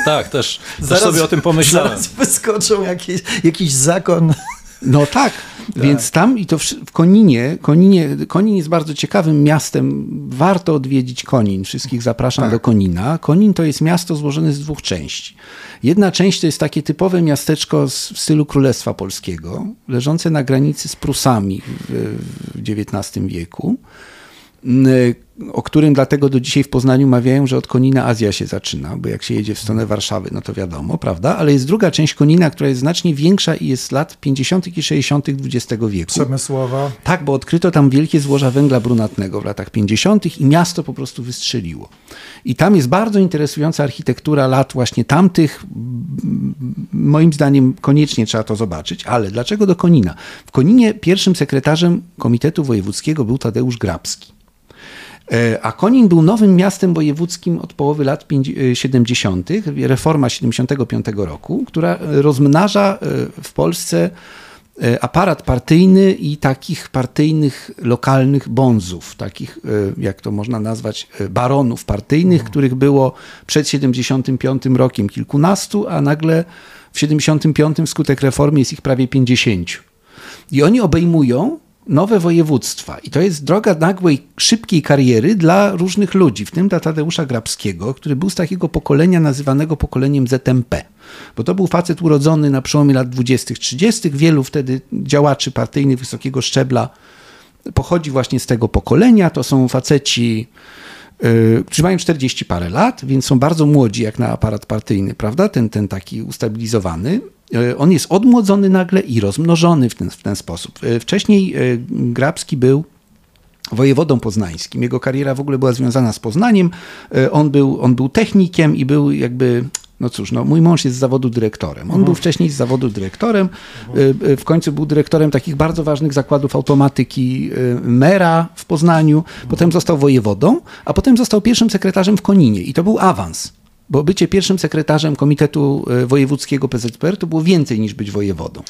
Tak, też, też sobie o tym pomyślałem. Zaraz wyskoczą jakieś, jakiś zakon. No tak, więc tam i to w, w Koninie, Koninie, Konin jest bardzo ciekawym miastem, warto odwiedzić Konin, wszystkich zapraszam Tak. do Konina. Konin to jest miasto złożone z dwóch części. Jedna część to jest takie typowe miasteczko z, w stylu Królestwa Polskiego, leżące na granicy z Prusami w, w XIX wieku. O którym dlatego do dzisiaj w Poznaniu mawiają, że od Konina Azja się zaczyna, bo jak się jedzie w stronę Warszawy, no to wiadomo, prawda? Ale jest druga część Konina, która jest znacznie większa i jest z lat 50. i 60. XX wieku. Przemysłowa. Tak, bo odkryto tam wielkie złoża węgla brunatnego w latach 50. i miasto po prostu wystrzeliło. I tam jest bardzo interesująca architektura lat właśnie tamtych. Moim zdaniem koniecznie trzeba to zobaczyć. Ale dlaczego do Konina? W Koninie pierwszym sekretarzem Komitetu Wojewódzkiego był Tadeusz Grabski. E, A Konin był nowym miastem wojewódzkim od połowy lat pięć- e, 70., reforma 75 roku, która e, rozmnaża w Polsce aparat partyjny i takich partyjnych, lokalnych bonzów, takich, jak to można nazwać, baronów partyjnych, których było przed 75 rokiem kilkunastu, a nagle w 75 wskutek reformy jest ich prawie 50. I oni obejmują nowe województwa. I to jest droga nagłej, szybkiej kariery dla różnych ludzi, w tym dla Tadeusza Grabskiego, który był z takiego pokolenia nazywanego pokoleniem ZMP. Bo to był facet urodzony na przełomie lat 20-30. Wielu wtedy działaczy partyjnych wysokiego szczebla pochodzi właśnie z tego pokolenia. To są faceci, yy, którzy mają 40 parę lat, więc są bardzo młodzi jak na aparat partyjny, prawda? Ten, ten taki ustabilizowany. Yy, On jest odmłodzony nagle i rozmnożony w ten, w ten sposób. Yy, Wcześniej yy, Grabski był wojewodą poznańskim. Jego kariera w ogóle była związana z Poznaniem. E, On był, on był technikiem i był jakby, no cóż, no, mój mąż jest z zawodu dyrektorem. On był wcześniej z zawodu dyrektorem. E, e, W końcu był dyrektorem takich bardzo ważnych zakładów automatyki e, Mera w Poznaniu. Potem został wojewodą, a potem został pierwszym sekretarzem w Koninie i to był awans. Bo bycie pierwszym sekretarzem Komitetu e, Wojewódzkiego PZPR to było więcej niż być wojewodą.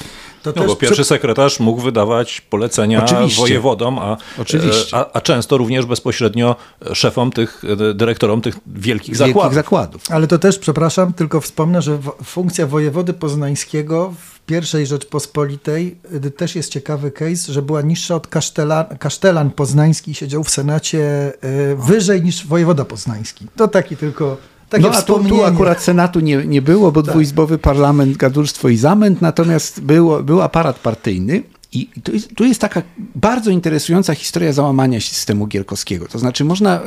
To No, bo pierwszy sekretarz mógł wydawać polecenia Oczywiście. wojewodom, a, Oczywiście. a, a często również bezpośrednio szefom tych, e, dyrektorom tych wielkich Wielkich zakładów. zakładów. Ale to też, przepraszam, tylko wspomnę, że funkcja wojewody poznańskiego w pierwszej Rzeczpospolitej też jest ciekawy case, że była niższa od kasztelan, kasztelan poznański, siedział w Senacie wyżej niż wojewoda poznański. To taki tylko, takie No a tu, tu akurat Senatu nie, nie było, bo dwuizbowy parlament, gadulstwo i zamęt, natomiast było, był aparat partyjny. I tu jest, tu jest taka bardzo interesująca historia załamania systemu gierkowskiego. To znaczy, można y,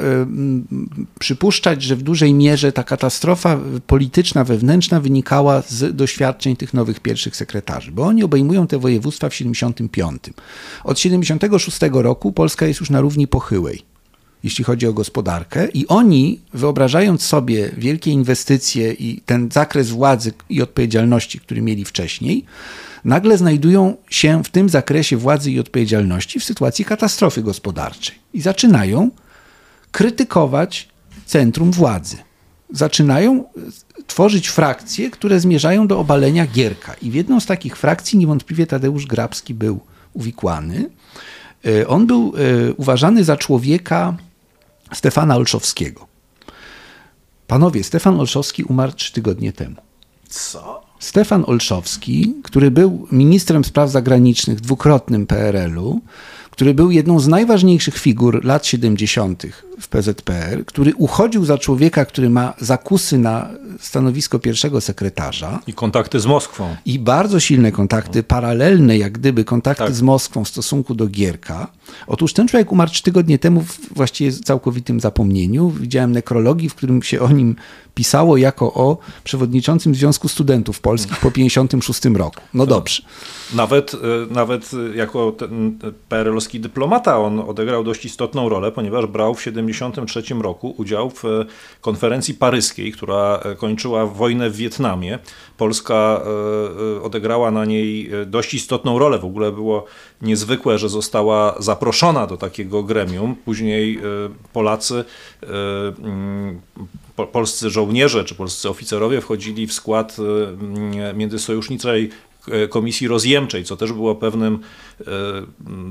przypuszczać, że w dużej mierze ta katastrofa polityczna, wewnętrzna wynikała z doświadczeń tych nowych pierwszych sekretarzy, bo oni obejmują te województwa w 75. Od 76 roku Polska jest już na równi pochyłej jeśli chodzi o gospodarkę. I oni, wyobrażając sobie wielkie inwestycje i ten zakres władzy i odpowiedzialności, który mieli wcześniej, nagle znajdują się w tym zakresie władzy i odpowiedzialności w sytuacji katastrofy gospodarczej i zaczynają krytykować centrum władzy. Zaczynają e, tworzyć frakcje, które zmierzają do obalenia Gierka. I w jedną z takich frakcji niewątpliwie Tadeusz Grabski był uwikłany. E, On był e, uważany za człowieka Stefana Olszowskiego. Panowie, Stefan Olszowski umarł trzy tygodnie temu. Co? Stefan Olszowski, który był ministrem spraw zagranicznych dwukrotnym PRL-u, który był jedną z najważniejszych figur lat 70. w PZPR, który uchodził za człowieka, który ma zakusy na stanowisko pierwszego sekretarza I kontakty z Moskwą. i bardzo silne kontakty, paralelne jak gdyby kontakty Tak. z Moskwą w stosunku do Gierka. Otóż ten człowiek umarł trzy tygodnie temu w właściwie całkowitym zapomnieniu. Widziałem nekrologii, w którym się o nim pisało jako o przewodniczącym Związku Studentów Polskich po 1956 roku. No dobrze. Nawet, e, nawet jako ten PRL-owski dyplomata on odegrał dość istotną rolę, ponieważ brał w 1973 roku udział w konferencji paryskiej, która kończyła wojnę w Wietnamie. Polska odegrała na niej dość istotną rolę. W ogóle było niezwykłe, że została zaproszona do takiego gremium. Później Polacy mm, polscy żołnierze czy polscy oficerowie wchodzili w skład e, międzysojuszniczej e, Komisji Rozjemczej, co też było pewnym e,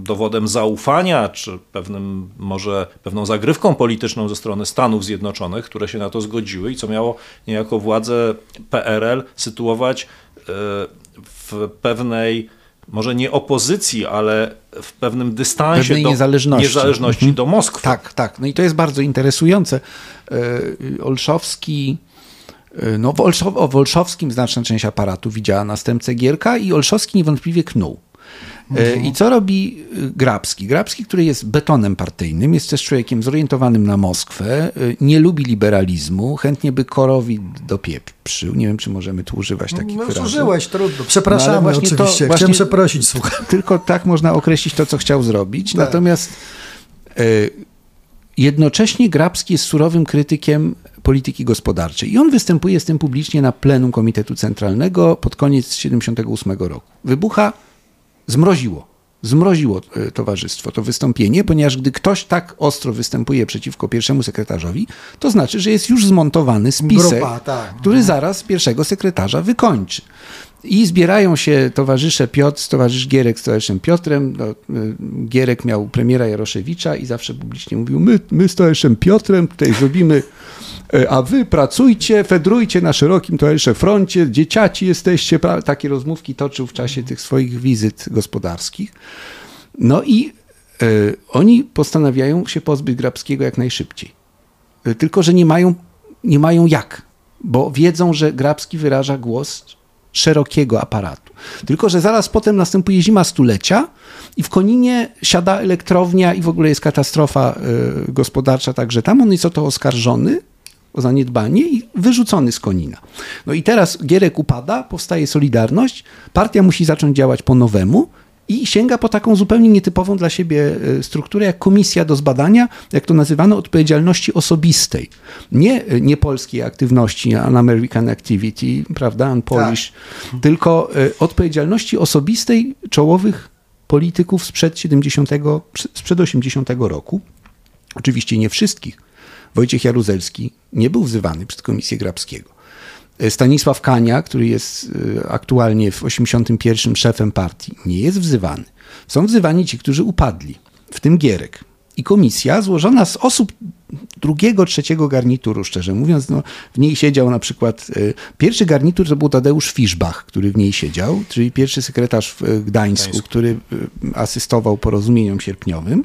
dowodem zaufania, czy pewnym może pewną zagrywką polityczną ze strony Stanów Zjednoczonych, które się na to zgodziły i co miało niejako władzę PRL sytuować w pewnej może nie opozycji, ale w pewnym dystansie Pewnej do niezależności, niezależności mhm. do Moskwy. Tak, tak. No i to jest bardzo interesujące. E, Olszowski, e, no w, Olszow, w Olszowskim znaczna część aparatu widziała następcę Gierka i Olszowski niewątpliwie knuł. E, I co robi Grabski? Grabski, który jest betonem partyjnym, jest też człowiekiem zorientowanym na Moskwę, nie lubi liberalizmu, chętnie by korowi dopieprzył. Nie wiem, czy możemy tu używać takich no, wyrazów. użyłeś, trudno. Przepraszamy No, oczywiście. To, Chciałem właśnie, przeprosić, słuchaj. Tylko tak można określić to, co chciał zrobić. Tak. Natomiast Jednocześnie Grabski jest surowym krytykiem polityki gospodarczej i on występuje z tym publicznie na plenum Komitetu Centralnego pod koniec 1978 roku. Wybucha, zmroziło, zmroziło e, towarzystwo to wystąpienie, ponieważ gdy ktoś tak ostro występuje przeciwko pierwszemu sekretarzowi, to znaczy, że jest już zmontowany spisek, Grupa, tak. który zaraz pierwszego sekretarza wykończy. I zbierają się towarzysze Piotr, towarzysz Gierek z towarzyszem Piotrem. No, y, Gierek miał premiera Jaroszewicza i zawsze publicznie mówił, my, my z towarzyszem Piotrem tutaj zrobimy, a wy pracujcie, fedrujcie na szerokim towarzysze froncie, dzieciaci jesteście. Takie rozmówki toczył w czasie tych swoich wizyt gospodarskich. No i y, oni postanawiają się pozbyć Grabskiego jak najszybciej. Y, tylko, że nie mają, nie mają jak, bo wiedzą, że Grabski wyraża głos szerokiego aparatu. Tylko, że zaraz potem następuje zima stulecia i w Koninie siada elektrownia i w ogóle jest katastrofa gospodarcza także tam. On jest o to oskarżony, o zaniedbanie i wyrzucony z Konina. No i teraz Gierek upada, powstaje Solidarność, partia musi zacząć działać po nowemu i sięga po taką zupełnie nietypową dla siebie e, strukturę, jak komisja do zbadania, jak to nazywano, odpowiedzialności osobistej. Nie, e, nie polskiej aktywności, an American activity, prawda, an Polish, tak. tylko e, odpowiedzialności osobistej czołowych polityków sprzed 70, sprzed 80 roku. Oczywiście nie wszystkich. Wojciech Jaruzelski nie był wzywany przed komisję Grabskiego. Stanisław Kania, który jest y, aktualnie w 81 szefem partii, nie jest wzywany. Są wzywani ci, którzy upadli, w tym Gierek. I komisja złożona z osób drugiego, trzeciego garnituru, szczerze mówiąc, no, w niej siedział na przykład, y, pierwszy garnitur to był Tadeusz Fiszbach, który w niej siedział, czyli pierwszy sekretarz w Gdańsku, Gdańsku. który y, asystował porozumieniom sierpniowym.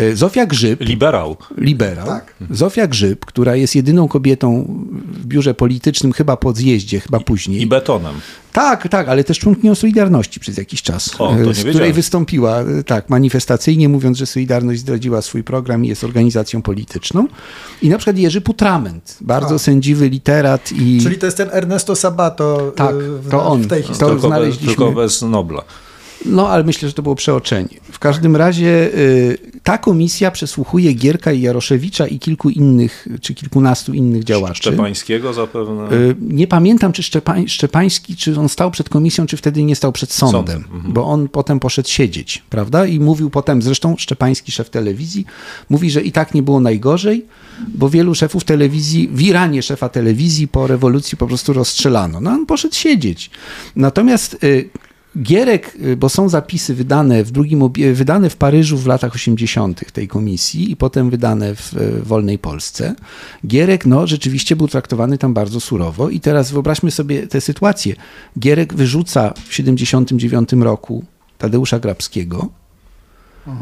E, Zofia Grzyb. Liberał. Liberał. Tak. Zofia Grzyb, która jest jedyną kobietą w biurze politycznym, chyba po zjeździe, chyba później. I betonem. Tak, tak, ale też członkinią Solidarności przez jakiś czas. O, to nie z której wystąpiła e, tak manifestacyjnie, mówiąc, że Solidarność zdradziła swój program i jest organizacją polityczną. I na przykład Jerzy Putrament, bardzo sędziwy literat i... Czyli to jest ten Ernesto Sabato tak, w, to on, w tej historii. Tylko, znaleźliśmy... tylko bez Nobla. No, ale myślę, że to było przeoczenie. W każdym razie y, ta komisja przesłuchuje Gierka i Jaroszewicza i kilku innych, czy kilkunastu innych działaczy. Szczepańskiego zapewne. Y, nie pamiętam, czy Szczepań, Szczepański, czy on stał przed komisją, czy wtedy nie stał przed sądem, Sąd. mhm. bo on potem poszedł siedzieć, prawda? I mówił potem, zresztą Szczepański, szef telewizji, mówi, że i tak nie było najgorzej, bo wielu szefów telewizji, w Iranie szefa telewizji po rewolucji po prostu rozstrzelano. No on poszedł siedzieć. Natomiast y, Gierek, y, bo są zapisy wydane w drugim, wydane w Paryżu w latach 80. tej komisji i potem wydane w wolnej Polsce. Gierek, no, rzeczywiście był traktowany tam bardzo surowo i teraz wyobraźmy sobie tę sytuację. Gierek wyrzuca w 79 roku Tadeusza Grabskiego,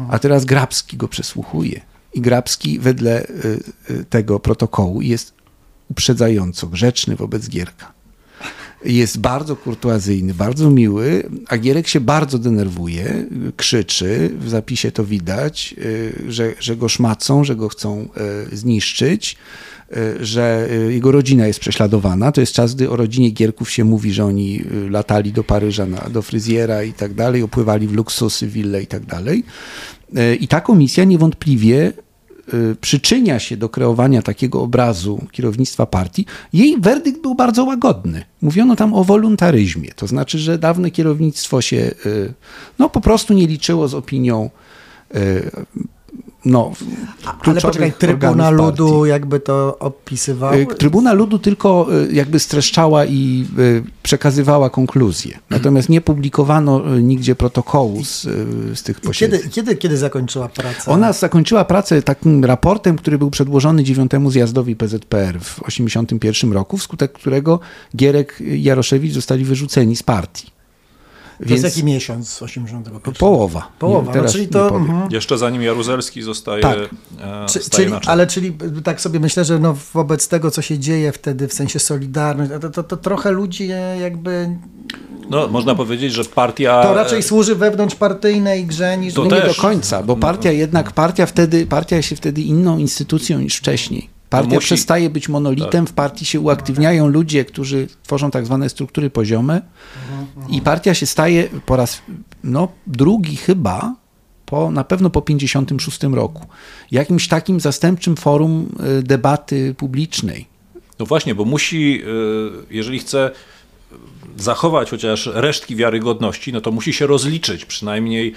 a teraz Grabski go przesłuchuje. I Grabski wedle y, y, tego protokołu jest uprzedzająco grzeczny wobec Gierka. Jest bardzo kurtuazyjny, bardzo miły, a Gierek się bardzo denerwuje, krzyczy, w zapisie to widać, y, że, że go szmacą, że go chcą y, zniszczyć, y, że jego rodzina jest prześladowana. To jest czas, gdy o rodzinie Gierków się mówi, że oni latali do Paryża, na, do fryzjera i tak dalej, opływali w luksusy, wille i tak dalej. I ta komisja niewątpliwie przyczynia się do kreowania takiego obrazu kierownictwa partii, jej werdykt był bardzo łagodny. Mówiono tam o wolontaryzmie, to znaczy, że dawne kierownictwo się y, no, po prostu nie liczyło z opinią y, no, Ale poczekaj, Trybuna Ludu jakby to opisywał? Y, Trybuna Ludu tylko y, jakby streszczała i y, przekazywała konkluzje. Natomiast nie publikowano nigdzie protokołu z, z tych posiedzeń. Kiedy, kiedy, kiedy zakończyła pracę? Ona zakończyła pracę takim raportem, który był przedłożony dziewiątemu zjazdowi PZPR w 1981 roku, wskutek którego Gierek i Jaroszewicz zostali wyrzuceni z partii. To Więc... jest jaki miesiąc 81? Połowa. Połowa, no, czyli to... Mhm. Jeszcze zanim Jaruzelski zostaje, tak. e, czyli, Ale czyli tak sobie myślę, że no wobec tego, co się dzieje wtedy w sensie Solidarność, to, to, to trochę ludzi jakby... No, można powiedzieć, że partia... To raczej służy wewnątrzpartyjnej grze niż... To nie do końca, bo partia jednak, partia wtedy, partia się wtedy inną instytucją niż wcześniej. Partia musi... przestaje być monolitem, tak. w partii się uaktywniają ludzie, którzy tworzą tak zwane struktury poziome i partia się staje po raz no, drugi chyba, po, na pewno po 56 roku, jakimś takim zastępczym forum y, debaty publicznej. No właśnie, bo musi, y, jeżeli chce zachować chociaż resztki wiarygodności, no to musi się rozliczyć, przynajmniej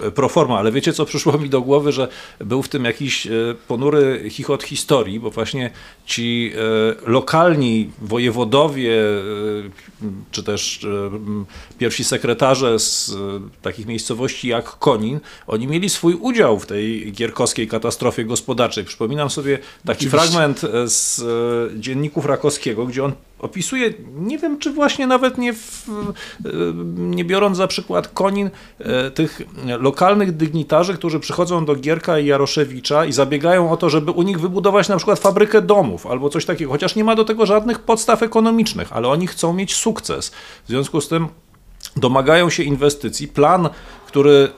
e, pro forma. Ale wiecie, co przyszło mi do głowy, że był w tym jakiś e, ponury chichot historii, bo właśnie ci e, lokalni wojewodowie, czy też pierwsi sekretarze z takich miejscowości jak Konin, oni mieli swój udział w tej gierkowskiej katastrofie gospodarczej. Przypominam sobie taki Oczywiście. fragment z dzienników Rakowskiego, gdzie on opisuje, nie wiem czy właśnie nawet nie, w, nie biorąc za przykład Konin, e, tych lokalnych dygnitarzy, którzy przychodzą do Gierka i Jaroszewicza i zabiegają o to, żeby u nich wybudować na przykład fabrykę domów albo coś takiego, chociaż nie ma do tego żadnych podstaw ekonomicznych, ale oni chcą mieć sukces. W związku z tym domagają się inwestycji. Plan, który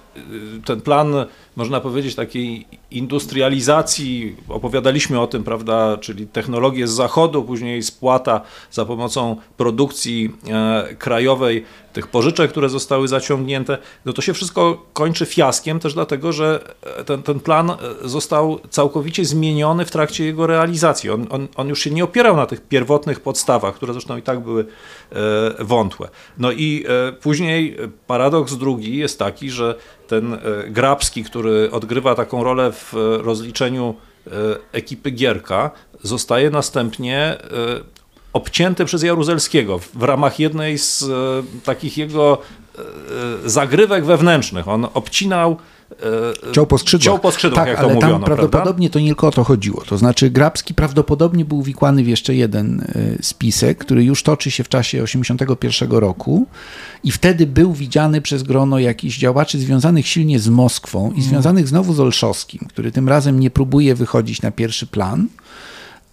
ten plan, można powiedzieć, takiej industrializacji, opowiadaliśmy o tym, prawda, czyli technologie z zachodu, później spłata za pomocą produkcji e, krajowej tych pożyczek, które zostały zaciągnięte, no to się wszystko kończy fiaskiem też dlatego, że ten, ten plan e, został całkowicie zmieniony w trakcie jego realizacji. On, on, on już się nie opierał na tych pierwotnych podstawach, które zresztą i tak były e, wątłe. No i e, później paradoks drugi jest taki, że ten e, Grabski, który odgrywa taką rolę w e, rozliczeniu e, ekipy Gierka, zostaje następnie obcięty przez Jaruzelskiego w ramach jednej z takich jego zagrywek wewnętrznych. On obcinał Ciął po skrzydłach. Ciął po skrzydłach, tak, jak ale to mówiono, tam prawdopodobnie prawda? to nie tylko o to chodziło. To znaczy Grabski prawdopodobnie był wikłany w jeszcze jeden e, spisek, który już toczy się w czasie 81 roku i wtedy był widziany przez grono jakichś działaczy związanych silnie z Moskwą i mm. związanych znowu z Olszowskim, który tym razem nie próbuje wychodzić na pierwszy plan.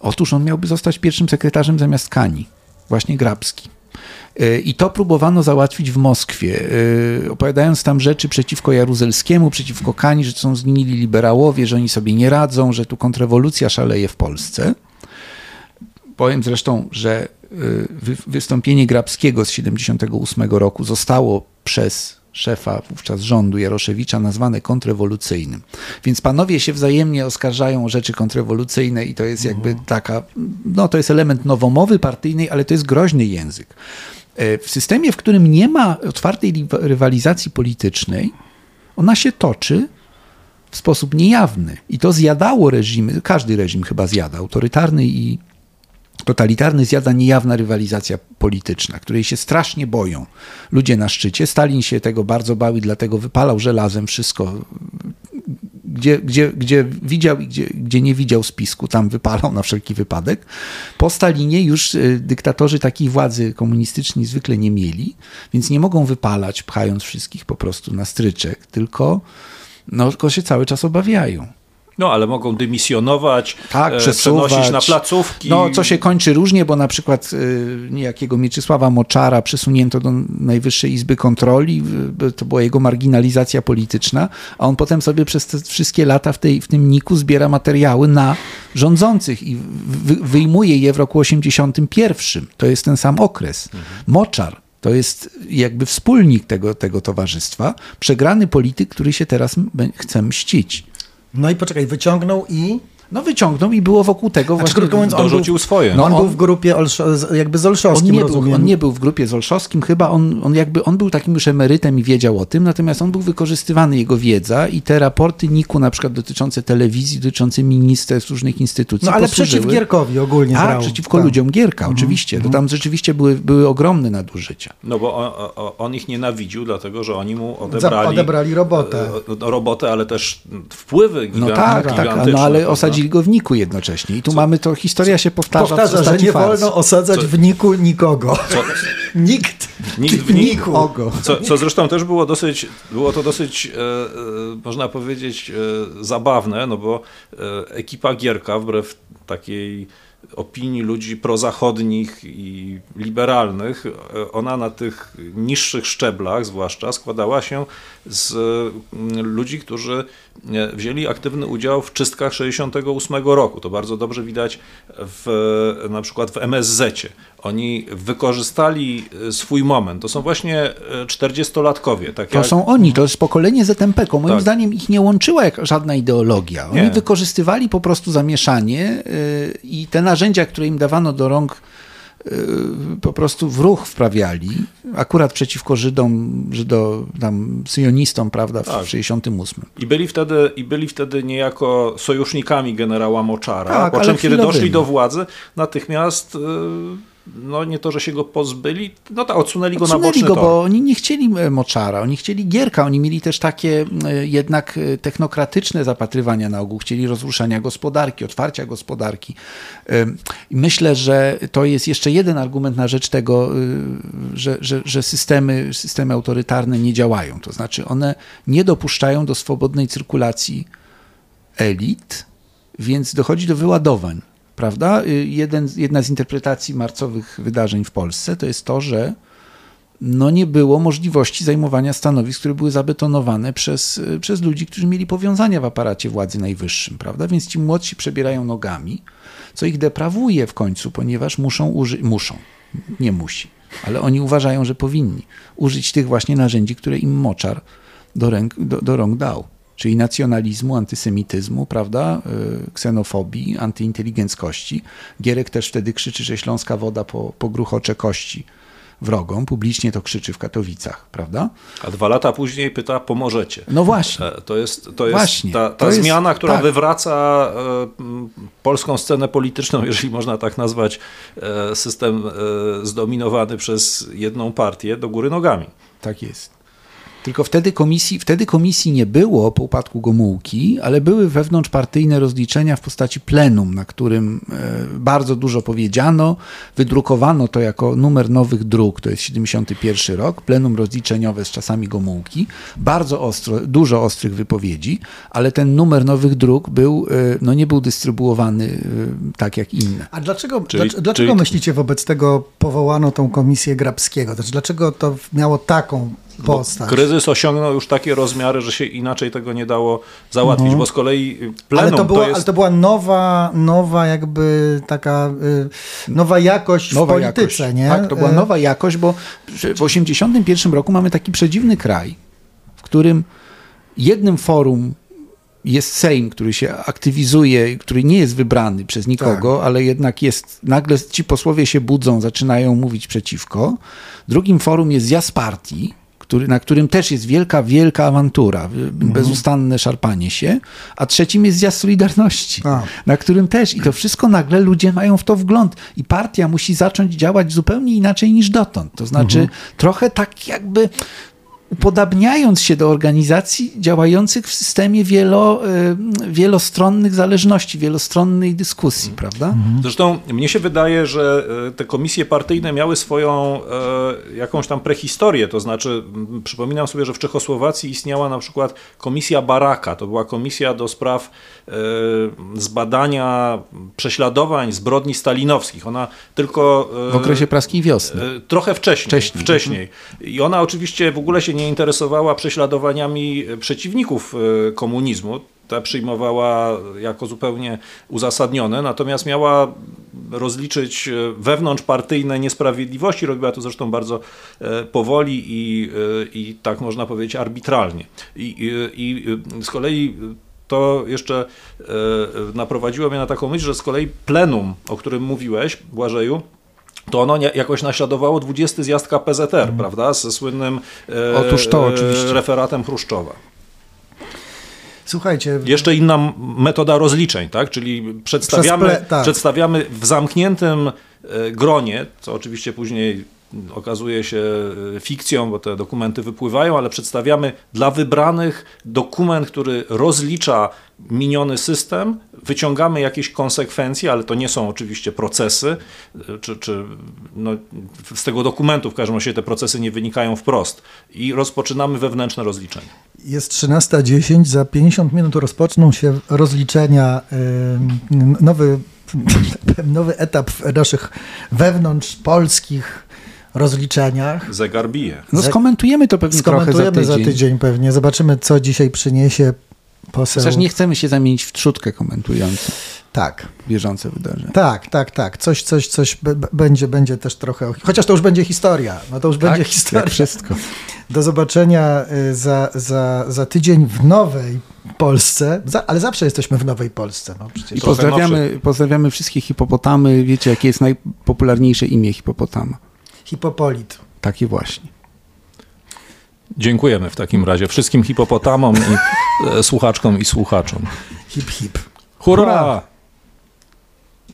Otóż on miałby zostać pierwszym sekretarzem zamiast Kani, właśnie Grabski. E, I to próbowano załatwić w Moskwie, e, opowiadając tam rzeczy przeciwko Jaruzelskiemu, przeciwko Kani, że są zgnili liberałowie, że oni sobie nie radzą, że tu kontrrewolucja szaleje w Polsce. Powiem zresztą, że e, wystąpienie Grabskiego z 78 roku zostało przez szefa wówczas rządu Jaroszewicza nazwane kontrrewolucyjnym. Więc panowie się wzajemnie oskarżają o rzeczy kontrrewolucyjne i to jest jakby taka, no to jest element nowomowy partyjnej, ale to jest groźny język. E, w systemie, w którym nie ma otwartej rywalizacji politycznej, ona się toczy w sposób niejawny. I to zjadało reżimy, każdy reżim chyba zjada, autorytarny i totalitarny zjada niejawna rywalizacja polityczna, której się strasznie boją ludzie na szczycie. Stalin się tego bardzo bał i dlatego wypalał żelazem wszystko, gdzie, gdzie, gdzie widział i gdzie, gdzie nie widział spisku, tam wypalał na wszelki wypadek. Po Stalinie już y, dyktatorzy takiej władzy komunistycznej zwykle nie mieli, więc nie mogą wypalać, pchając wszystkich po prostu na stryczek, tylko, no, tylko się cały czas obawiają. No, ale mogą dymisjonować, tak, e, przesuwać. przenosić na placówki. No, co się kończy różnie, bo na przykład y, niejakiego Mieczysława Moczara przesunięto do Najwyższej Izby Kontroli, to była jego marginalizacja polityczna, a on potem sobie przez te wszystkie lata w, tej, w tym niku zbiera materiały na rządzących i wy, wyjmuje je w roku 81. To jest ten sam okres. Mhm. Moczar to jest jakby wspólnik tego, tego towarzystwa, przegrany polityk, który się teraz chce mścić. No i poczekaj, wyciągnął i no wyciągnął i było wokół tego znaczy, właśnie mówiąc, dorzucił był, swoje. No on, on, był w grupie Olszo, jakby z Olszowskim, on nie, rozumiem. był, on nie był w grupie z Olszowskim, chyba on, on jakby, on był takim już emerytem i wiedział o tym, natomiast on był wykorzystywany, jego wiedza i te raporty NIK-u na przykład dotyczące telewizji, dotyczące ministerstw, różnych instytucji No ale przeciw Gierkowi ogólnie A, brał. przeciwko tak. ludziom Gierka, mhm. oczywiście. To tam rzeczywiście były, były ogromne nadużycia. No bo on, on, ich nienawidził, dlatego że oni mu odebrali, odebrali robotę. E, robotę, ale też wpływy No tak, tak, no ale osadzili go w NIK-u jedno jednocześnie. I tu co, mamy to, historia się powtarza. Powtarza, że nie wolno osadzać co, w niku nikogo. Co, *laughs* Nikt. Nikt w niku. Co, co zresztą też było dosyć, było to dosyć, e, e, można powiedzieć, e, zabawne, no bo e, ekipa Gierka, wbrew takiej opinii ludzi prozachodnich i liberalnych, e, ona na tych niższych szczeblach zwłaszcza składała się z mm, ludzi, którzy wzięli aktywny udział w czystkach 68 roku. To bardzo dobrze widać w, na przykład w MSZ-cie. Oni wykorzystali e, swój moment. To są właśnie 40-latkowie. Tak to jak... są oni, to jest pokolenie ZMP. Moim tak. zdaniem ich nie łączyła jak żadna ideologia. Oni nie. wykorzystywali po prostu zamieszanie i te narzędzia, które im dawano do rąk Y, po prostu w ruch wprawiali, akurat przeciwko Żydom, Żydo, tam syjonistom, prawda, w tak. 68. I byli, wtedy, I byli wtedy niejako sojusznikami generała Moczara, tak, po czym kiedy doszli do władzy, natychmiast y, no nie to, że się go pozbyli, no tak, odsunęli go odsunęli na boczny go, tor. bo oni nie chcieli e, Moczara, oni chcieli Gierka, oni mieli też takie e, jednak e, technokratyczne zapatrywania na ogół, chcieli rozruszania gospodarki, otwarcia gospodarki. Myślę, że to jest jeszcze jeden argument na rzecz tego, że, że, że systemy, systemy autorytarne nie działają, to znaczy one nie dopuszczają do swobodnej cyrkulacji elit, więc dochodzi do wyładowań prawda? Y, jeden, jedna z interpretacji marcowych wydarzeń w Polsce to jest to, że no nie było możliwości zajmowania stanowisk, które były zabetonowane przez, y, przez ludzi, którzy mieli powiązania w aparacie władzy najwyższym, prawda? Więc ci młodsi przebierają nogami, co ich deprawuje w końcu, ponieważ muszą użyć, muszą, nie musi, ale oni uważają, że powinni użyć tych właśnie narzędzi, które im moczar do, ręk, do, do rąk dał czyli nacjonalizmu, antysemityzmu, prawda, y, ksenofobii, antyinteligenckości. Gierek też wtedy krzyczy, że śląska woda po, pogruchocze kości wrogom, publicznie to krzyczy w Katowicach, prawda? A dwa lata później pyta, pomożecie. No właśnie. E, to jest, to jest właśnie. ta, ta to zmiana, jest, która tak. wywraca e, polską scenę polityczną, *laughs* jeżeli można tak nazwać, e, system zdominowany przez jedną partię do góry nogami. Tak jest. Tylko wtedy komisji, wtedy komisji nie było po upadku Gomułki, ale były wewnątrzpartyjne rozliczenia w postaci plenum, na którym e, bardzo dużo powiedziano. Wydrukowano to jako numer nowych dróg, to jest 71 rok, plenum rozliczeniowe z czasami Gomułki. Bardzo ostro, dużo ostrych wypowiedzi, ale ten numer nowych dróg był, e, no nie był dystrybuowany e, tak jak inne. A dlaczego, czyli, dlaczego czyli... myślicie wobec tego powołano tą komisję Grabskiego? Znaczy, dlaczego to miało taką postać. kryzys osiągnął już takie rozmiary, że się inaczej tego nie dało załatwić, mhm. bo z kolei plenum ale to, była, to jest... Ale to była nowa, nowa jakby taka, y, nowa jakość nowa w polityce, jakość. nie? Tak, to była y- nowa jakość, bo w 81 roku mamy taki przedziwny kraj, w którym jednym forum jest Sejm, który się aktywizuje, który nie jest wybrany przez nikogo, tak. ale jednak jest, nagle ci posłowie się budzą, zaczynają mówić przeciwko. Drugim forum jest zjazd partii, który, na którym też jest wielka, wielka awantura, mhm. bezustanne szarpanie się, a trzecim jest zjazd Solidarności, a. na którym też i to wszystko nagle ludzie mają w to wgląd i partia musi zacząć działać zupełnie inaczej niż dotąd. To znaczy mhm. trochę tak jakby upodabniając się do organizacji działających w systemie wielo, e, wielostronnych zależności, wielostronnej dyskusji, prawda? Zresztą mnie się wydaje, że e, te komisje partyjne miały swoją e, jakąś tam prehistorię, to znaczy przypominam sobie, że w Czechosłowacji istniała na przykład komisja Baraka, to była komisja do spraw zbadania prześladowań, zbrodni stalinowskich. Ona tylko... W okresie praskiej wiosny. Trochę wcześniej, Wcześniej. wcześniej. I ona oczywiście w ogóle się nie interesowała prześladowaniami e, przeciwników e, komunizmu. Te przyjmowała jako zupełnie uzasadnione, natomiast miała rozliczyć e, wewnątrzpartyjne niesprawiedliwości. Robiła to zresztą bardzo powoli i, i tak można powiedzieć arbitralnie. I, i, i z kolei to jeszcze naprowadziło mnie na taką myśl, że z kolei plenum, o którym mówiłeś, Błażeju, to ono jakoś naśladowało 20 zjazd KPZR, prawda, ze słynnym e, Otóż to, e, oczywiście. referatem Chruszczowa. Słuchajcie, Jeszcze inna metoda rozliczeń, tak? czyli przedstawiamy, tak. przedstawiamy w zamkniętym e, gronie, co oczywiście później okazuje się e, fikcją, bo te dokumenty wypływają, ale przedstawiamy dla wybranych dokument, który rozlicza miniony system, wyciągamy jakieś konsekwencje, ale to nie są oczywiście procesy, e, czy, czy no, z tego dokumentu w każdym razie te procesy nie wynikają wprost. I rozpoczynamy wewnętrzne rozliczenie. Jest 13.10, za 50 minut rozpoczną się rozliczenia, ym, nowy, *laughs* nowy etap naszych wewnątrz polskich rozliczeniach. Zegar bije. No skomentujemy to pewnie trochę za Skomentujemy tydzień. za tydzień pewnie, zobaczymy co dzisiaj przyniesie poseł. Chociaż nie chcemy się zamienić w trzutkę komentującą Tak, bieżące wydarzenia. tak, tak, tak, coś, coś, coś będzie, będzie też trochę, chociaż to już będzie historia, no to już będzie historia. Wszystko. Do zobaczenia y, za, za, za tydzień w nowej Polsce, za, ale zawsze jesteśmy w nowej Polsce. No, przecież. I pozdrawiamy, pozdrawiamy wszystkie hipopotamy. Wiecie, jakie jest najpopularniejsze imię hipopotama? Hipopolit. Takie właśnie. Dziękujemy w takim razie wszystkim hipopotamom i e, słuchaczkom i słuchaczom. Hip, hip. Hurra!